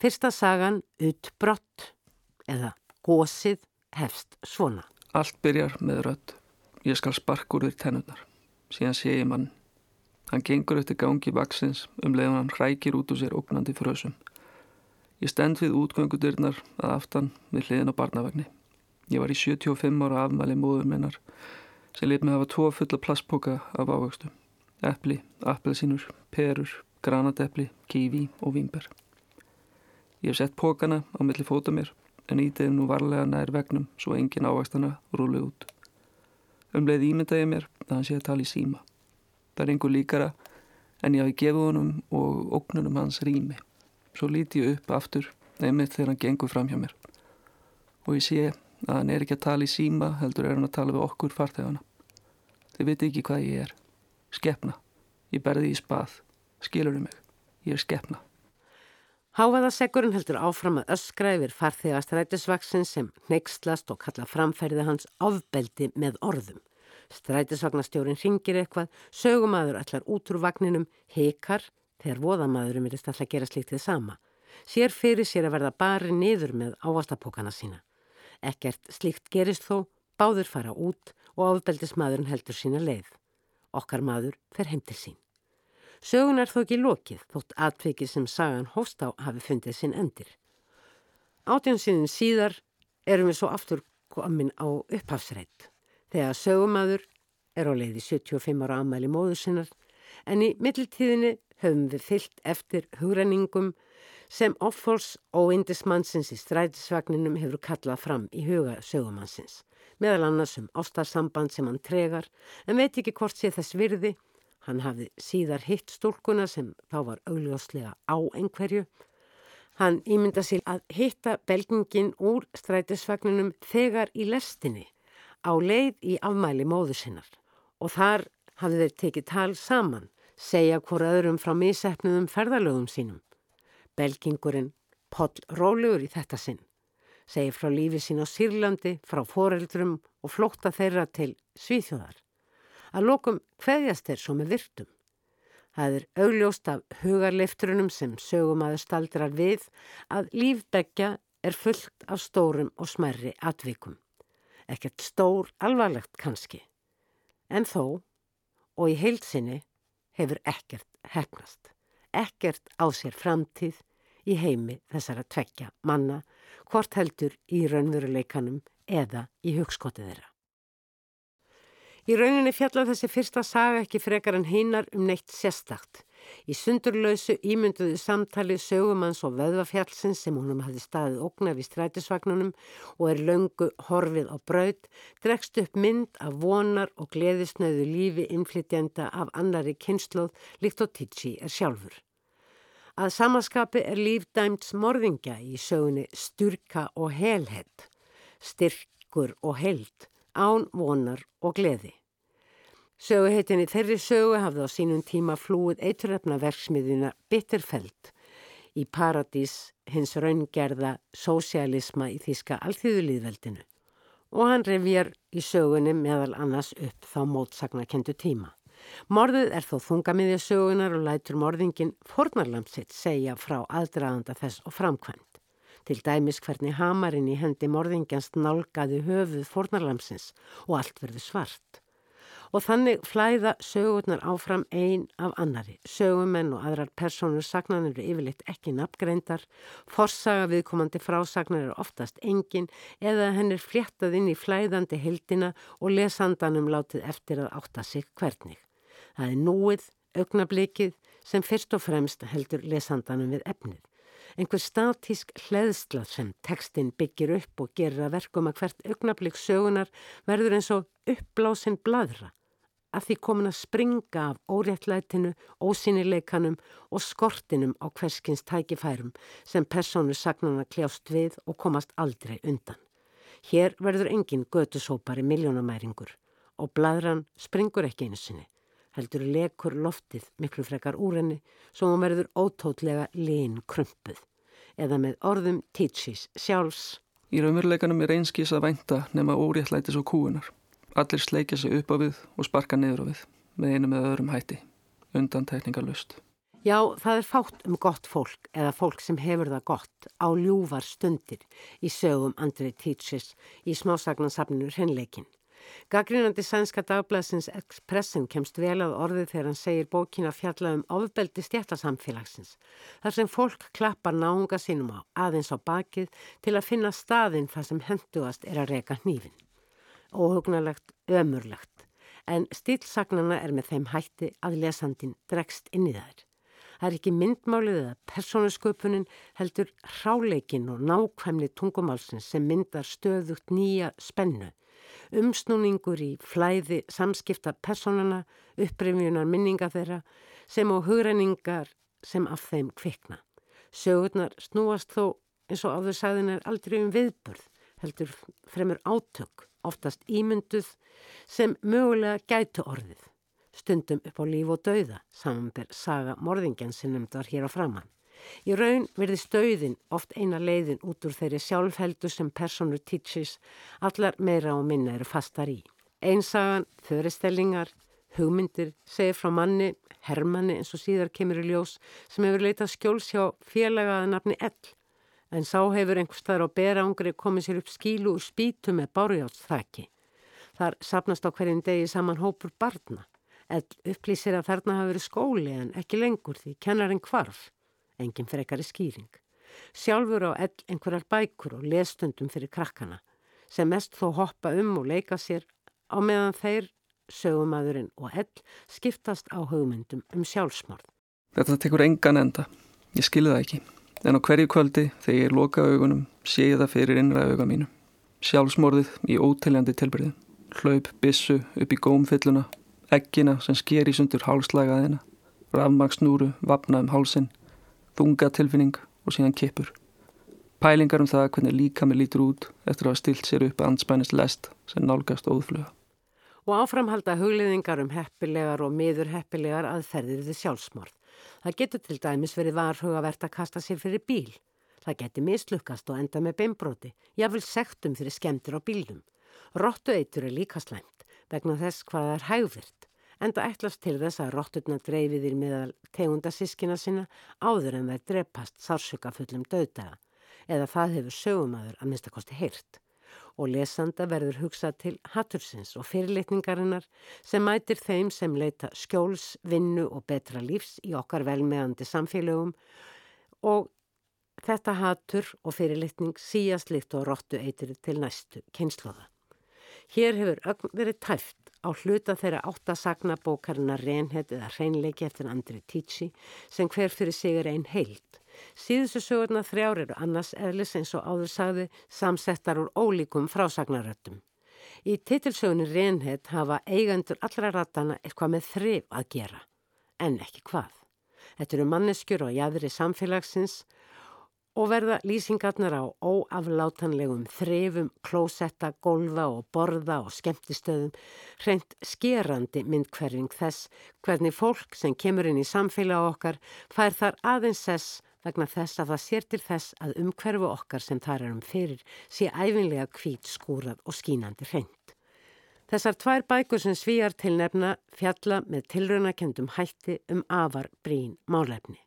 A: Fyrsta sagan, utbrott eða gósið, hefst svona.
F: Allt byrjar með rödd. Ég skal spark úr þér tennunar. Síðan sé ég mann. Hann gengur eftir gangi vaksins um leiðan hann hrækir út úr sér ógnandi frösum. Ég stend við útgöngudirnar að aftan við hliðin á barnavagni. Ég var í 75 ára afmæli móður minnar sem lit með hafa tvo fulla plastpoka af ávöxtu. Eppli, appelsínur, perur, granatepli, kífi og vínber. Ég hef sett pokana á milli fóta mér en ítið nú varlega nær vegnum svo engin ávöxtana rúli út. Um leið ímynda ég mér að hann sé að tala í síma. Það er einhver líkara en ég hafi gefið honum og ógnunum hans rými. Svo líti ég upp aftur nefnir þegar hann gengur fram hjá mér. Og ég sé að hann er ekki að tala í síma heldur er hann að tala við okkur farþegana. Þið viti ekki hvað ég er. Skeppna. Ég berði í spað. Skilur um mig. Ég er skeppna.
A: Hávaðasegurinn heldur áfram að öskra yfir farþegastrætisvaksin sem neykslast og kalla framferði hans ofbeldi með orðum. Strætisvagnastjórin ringir eitthvað, sögumadur allar út úr vagninum, heikar, þegar voðamadurum verist alltaf að gera slíkt þið sama. Sér fyrir sér að verða bari niður með ávastapókana sína. Ekkert slíkt gerist þó, báður fara út og ofbeldismadurinn heldur sína leið. Okkar madur fer heim til sín. Sögun er þó ekki lokið, þótt atvikið sem sagan hóst á hafi fundið sinn endir. Átjónsinninn síðar erum við svo aftur komin á upphafsreit þegar sögumadur er á leiði 75 ára ammæli móðu sinnar en í mittiltíðinni höfum við fyllt eftir hugrenningum sem offors og indismannsins í strætisvagninum hefur kallað fram í huga sögumannsins meðal annars um ástarsamband sem hann tregar en veit ekki hvort sé þess virði. Hann hafði síðar hitt stúlkuna sem þá var augljóslega á einhverju. Hann ímynda sér að hitta belgingin úr strætisvagninum þegar í lestinni á leið í afmæli móðu sinnar og þar hafði þeir tekið tal saman, segja hvora öðrum frá misefnuðum ferðalögum sínum. Belgingurinn Poll Rólegur í þetta sinn, segir frá lífi sín á Sýrlandi, frá foreldrum og flótta þeirra til Svíþjóðar. Að lokum hverjast þeir svo með virtum. Það er augljóst af hugarleiftrunum sem sögum aðeins staldrar við að lífbeggja er fullt af stórum og smerri atvikum ekkert stór alvarlegt kannski, en þó og í heilsinni hefur ekkert hefnast, ekkert á sér framtíð í heimi þessara tvekja manna, hvort heldur í raunveruleikanum eða í hugskotið þeirra. Í rauninni fjalla þessi fyrsta saga ekki frekar en heinar um neitt sérstakt, Í sundurlausu ímynduðu samtali sögumanns og vöðvafjallsins sem húnum hafði staðið ógnaf í strætisvagnunum og er löngu horfið á braud, dregst upp mynd af vonar og gleðisnöðu lífi innflytjenda af annari kynnslóð líkt og Tidji er sjálfur. Að samaskapi er lífdæmt smorðingja í sögunni styrka og helhet, styrkur og held, án vonar og gleði. Söguheitinni þeirri sögu hafði á sínum tíma flúið eiturrefna verksmiðuna Bitterfeld í paradís hins raungerða sósialisma í Þíska alþýðulíðveldinu og hann revjar í sögunni meðal annars upp þá mótsagnakendu tíma. Morðið er þó þungamiðja sögunar og lætur morðingin fornarlamsitt segja frá aðdraðanda þess og framkvæmt. Til dæmis hvernig hamarinn í hendi morðingjans nálgaði höfuð fornarlamsins og allt verður svart og þannig flæða sögurnar áfram ein af annari. Sögumenn og aðrar personur sagnan eru yfirleitt ekki nafngreindar, forsaga viðkomandi frásagnar er oftast engin eða henn er fléttað inn í flæðandi heldina og lesandanum látið eftir að átta sig hvernig. Það er núið, augnablikið sem fyrst og fremst heldur lesandanum við efnið. Einhver statísk hleðsla sem tekstinn byggir upp og gerir að verkum að hvert augnablík sögunar verður eins og uppblásinn bladra að því komin að springa af óréttlætinu, ósynileikanum og skortinum á hverskins tækifærum sem personu sagnana kljást við og komast aldrei undan. Hér verður engin götusópari miljónamæringur og bladran springur ekki einu sinni. Heldur lekur loftið miklu frekar úr henni svo hún verður ótótlega lín krumpuð eða með orðum títsís sjálfs.
F: Í raunveruleikanum er einskís að vænta nema óréttlætis og kúunar. Allir sleikja sig upp á við og sparka niður á við með einu með öðrum hætti, undan tekningarlust.
A: Já, það er fátt um gott fólk eða fólk sem hefur það gott á ljúvar stundir í sögum Andrei Títsins í smásagnarsafninu Hrenleikin. Gaggrínandi sænska dagblæsins Expressin kemst vel að orðið þegar hann segir bókina fjalla um ofbeldi stjættasamfélagsins. Þar sem fólk klappar náunga sínum á aðeins á bakið til að finna staðinn þar sem henduast er að reyka hnífin. Óhugnalegt, ömurlegt. En stílsagnana er með þeim hætti að lesandin dregst inn í þær. Það er ekki myndmálið eða persónusköpunin heldur hráleikin og nákvæmni tungumálsins sem myndar stöðugt nýja spennu umsnúningur í flæði samskipta personana, upprifjunar minninga þeirra sem á hugreiningar sem af þeim kvikna. Sögurnar snúast þó eins og áður sagðin er aldrei um viðburð, heldur fremur átök, oftast ímynduð sem mögulega gætu orðið. Stundum upp á líf og dauða, samanber saga morðingjansinnum þar hér á framann. Í raun verði stauðin oft eina leiðin út úr þeirri sjálfheldu sem personu teaches allar meira og minna eru fastar í. Einsagan, þöristellingar, hugmyndir segir frá manni, Hermanni eins og síðar kemur í ljós sem hefur leitað skjóls hjá félagaða nafni Ell en sá hefur einhver staðar á berangri komið sér upp skílu úr spítu með bárjátsþakki. Þar sapnast á hverjum degi saman hópur barna. Ell upplýsir að þarna hafi verið skóli en ekki lengur því kennarinn kvarf engin frekari skýring. Sjálfur á ell einhverjar bækur og lesstundum fyrir krakkana sem mest þó hoppa um og leika sér á meðan þeir, sögumadurinn og ell skiptast á hugmyndum um sjálfsmorð.
F: Þetta tekur engan enda. Ég skilði það ekki. En á hverju kvöldi þegar ég loka augunum sé ég það fyrir innra auga mínu. Sjálfsmorðið í óteljandi tilbyrði. Hlaup bissu upp í gómfylluna, eggina sem sker í sundur hálslagaðina, rafmagsnúru, vapna um hálsin þunga tilfinning og síðan kipur. Pælingar um það hvernig líka með lítur út eftir að hafa stilt sér upp anspænist lest sem nálgast óðfluga.
A: Og áframhalda hugliðingar um heppilegar og miður heppilegar aðferðir við sjálfsmorð. Það getur til dæmis verið varhugavert að kasta sér fyrir bíl. Það getur mislukast og enda með beimbróti. Jáfnvel sektum fyrir skemmtir á bílum. Rottu eitur er líka slæmt vegna þess hvað það er hægvirt enda ætlast til þess að rótturna dreifiðir meðal tegunda sískina sinna áður en þær drepast sársöka fullum döðdaga eða það hefur sögumadur að minnstakosti heyrt og lesanda verður hugsað til hattursins og fyrirlitningarinnar sem mætir þeim sem leita skjóls, vinnu og betra lífs í okkar velmeðandi samfélögum og þetta hattur og fyrirlitning síast líkt og róttu eitir til næstu kynnslóða. Hér hefur ögn verið tæft á hluta þeirra áttasagna bókarina reynhet eða reynleiki eftir Andri Tíci sem hver fyrir sig er einn heilt. Síðustu sögurna þrjár eru annars eðlis eins og áður sagði samsettar úr ólíkum frásagnaröttum. Í titilsögunni reynhet hafa eigendur allra ratana eitthvað með þrif að gera, en ekki hvað. Þetta eru manneskjur og jæðri samfélagsins og verða lýsingarnar á óaflátanlegum þrefum, klósetta, golfa og borða og skemmtistöðum hreint skerandi myndkverfing þess hvernig fólk sem kemur inn í samfélag okkar fær þar aðeins þess vegna þess að það sér til þess að umhverfu okkar sem þar erum fyrir sé æfinlega kvít skúrað og skínandi hreint. Þessar tvær bækur sem svíjar til nefna fjalla með tilraunakendum hætti um afar brín málefni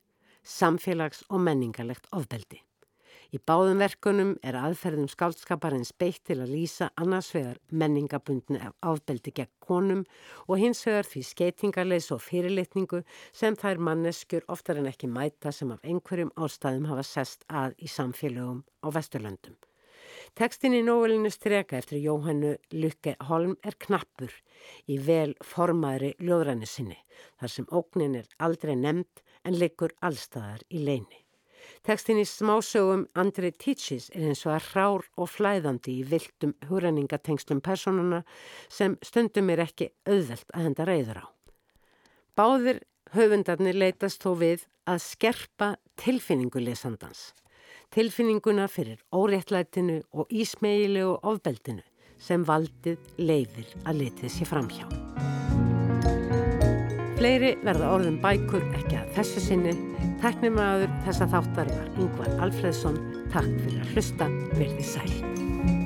A: samfélags- og menningarlegt ofbeldi. Í báðum verkunum er aðferðum skáldskaparins beitt til að lýsa annars vegar menningabundni afbeldi gegn konum og hins vegar því skeitingarleis og fyrirlitningu sem þær manneskjur oftar en ekki mæta sem af einhverjum ástæðum hafa sest að í samfélögum á Vesturlöndum. Tekstin í nóvelinu streka eftir Jóhannu Lykke Holm er knappur í vel formaðri ljóðræni sinni þar sem ógnin er aldrei nefnd en liggur allstaðar í leini. Tekstin í smásögum Andrei Tíchis er eins og að rár og flæðandi í viltum húræningatengslum personuna sem stundum er ekki auðvelt að henda reyður á. Báðir höfundarnir leytast þó við að skerpa tilfinningu lesandans. Tilfinninguna fyrir óréttlætinu og ísmegilegu ofbeldinu sem valdið leifir að letið sér framhjá. Fleiri verða orðum bækur ekki að þessu sinni. Teknimaður þessa þáttar var Yngvar Alfredsson. Takk fyrir að hlusta. Verði sæl.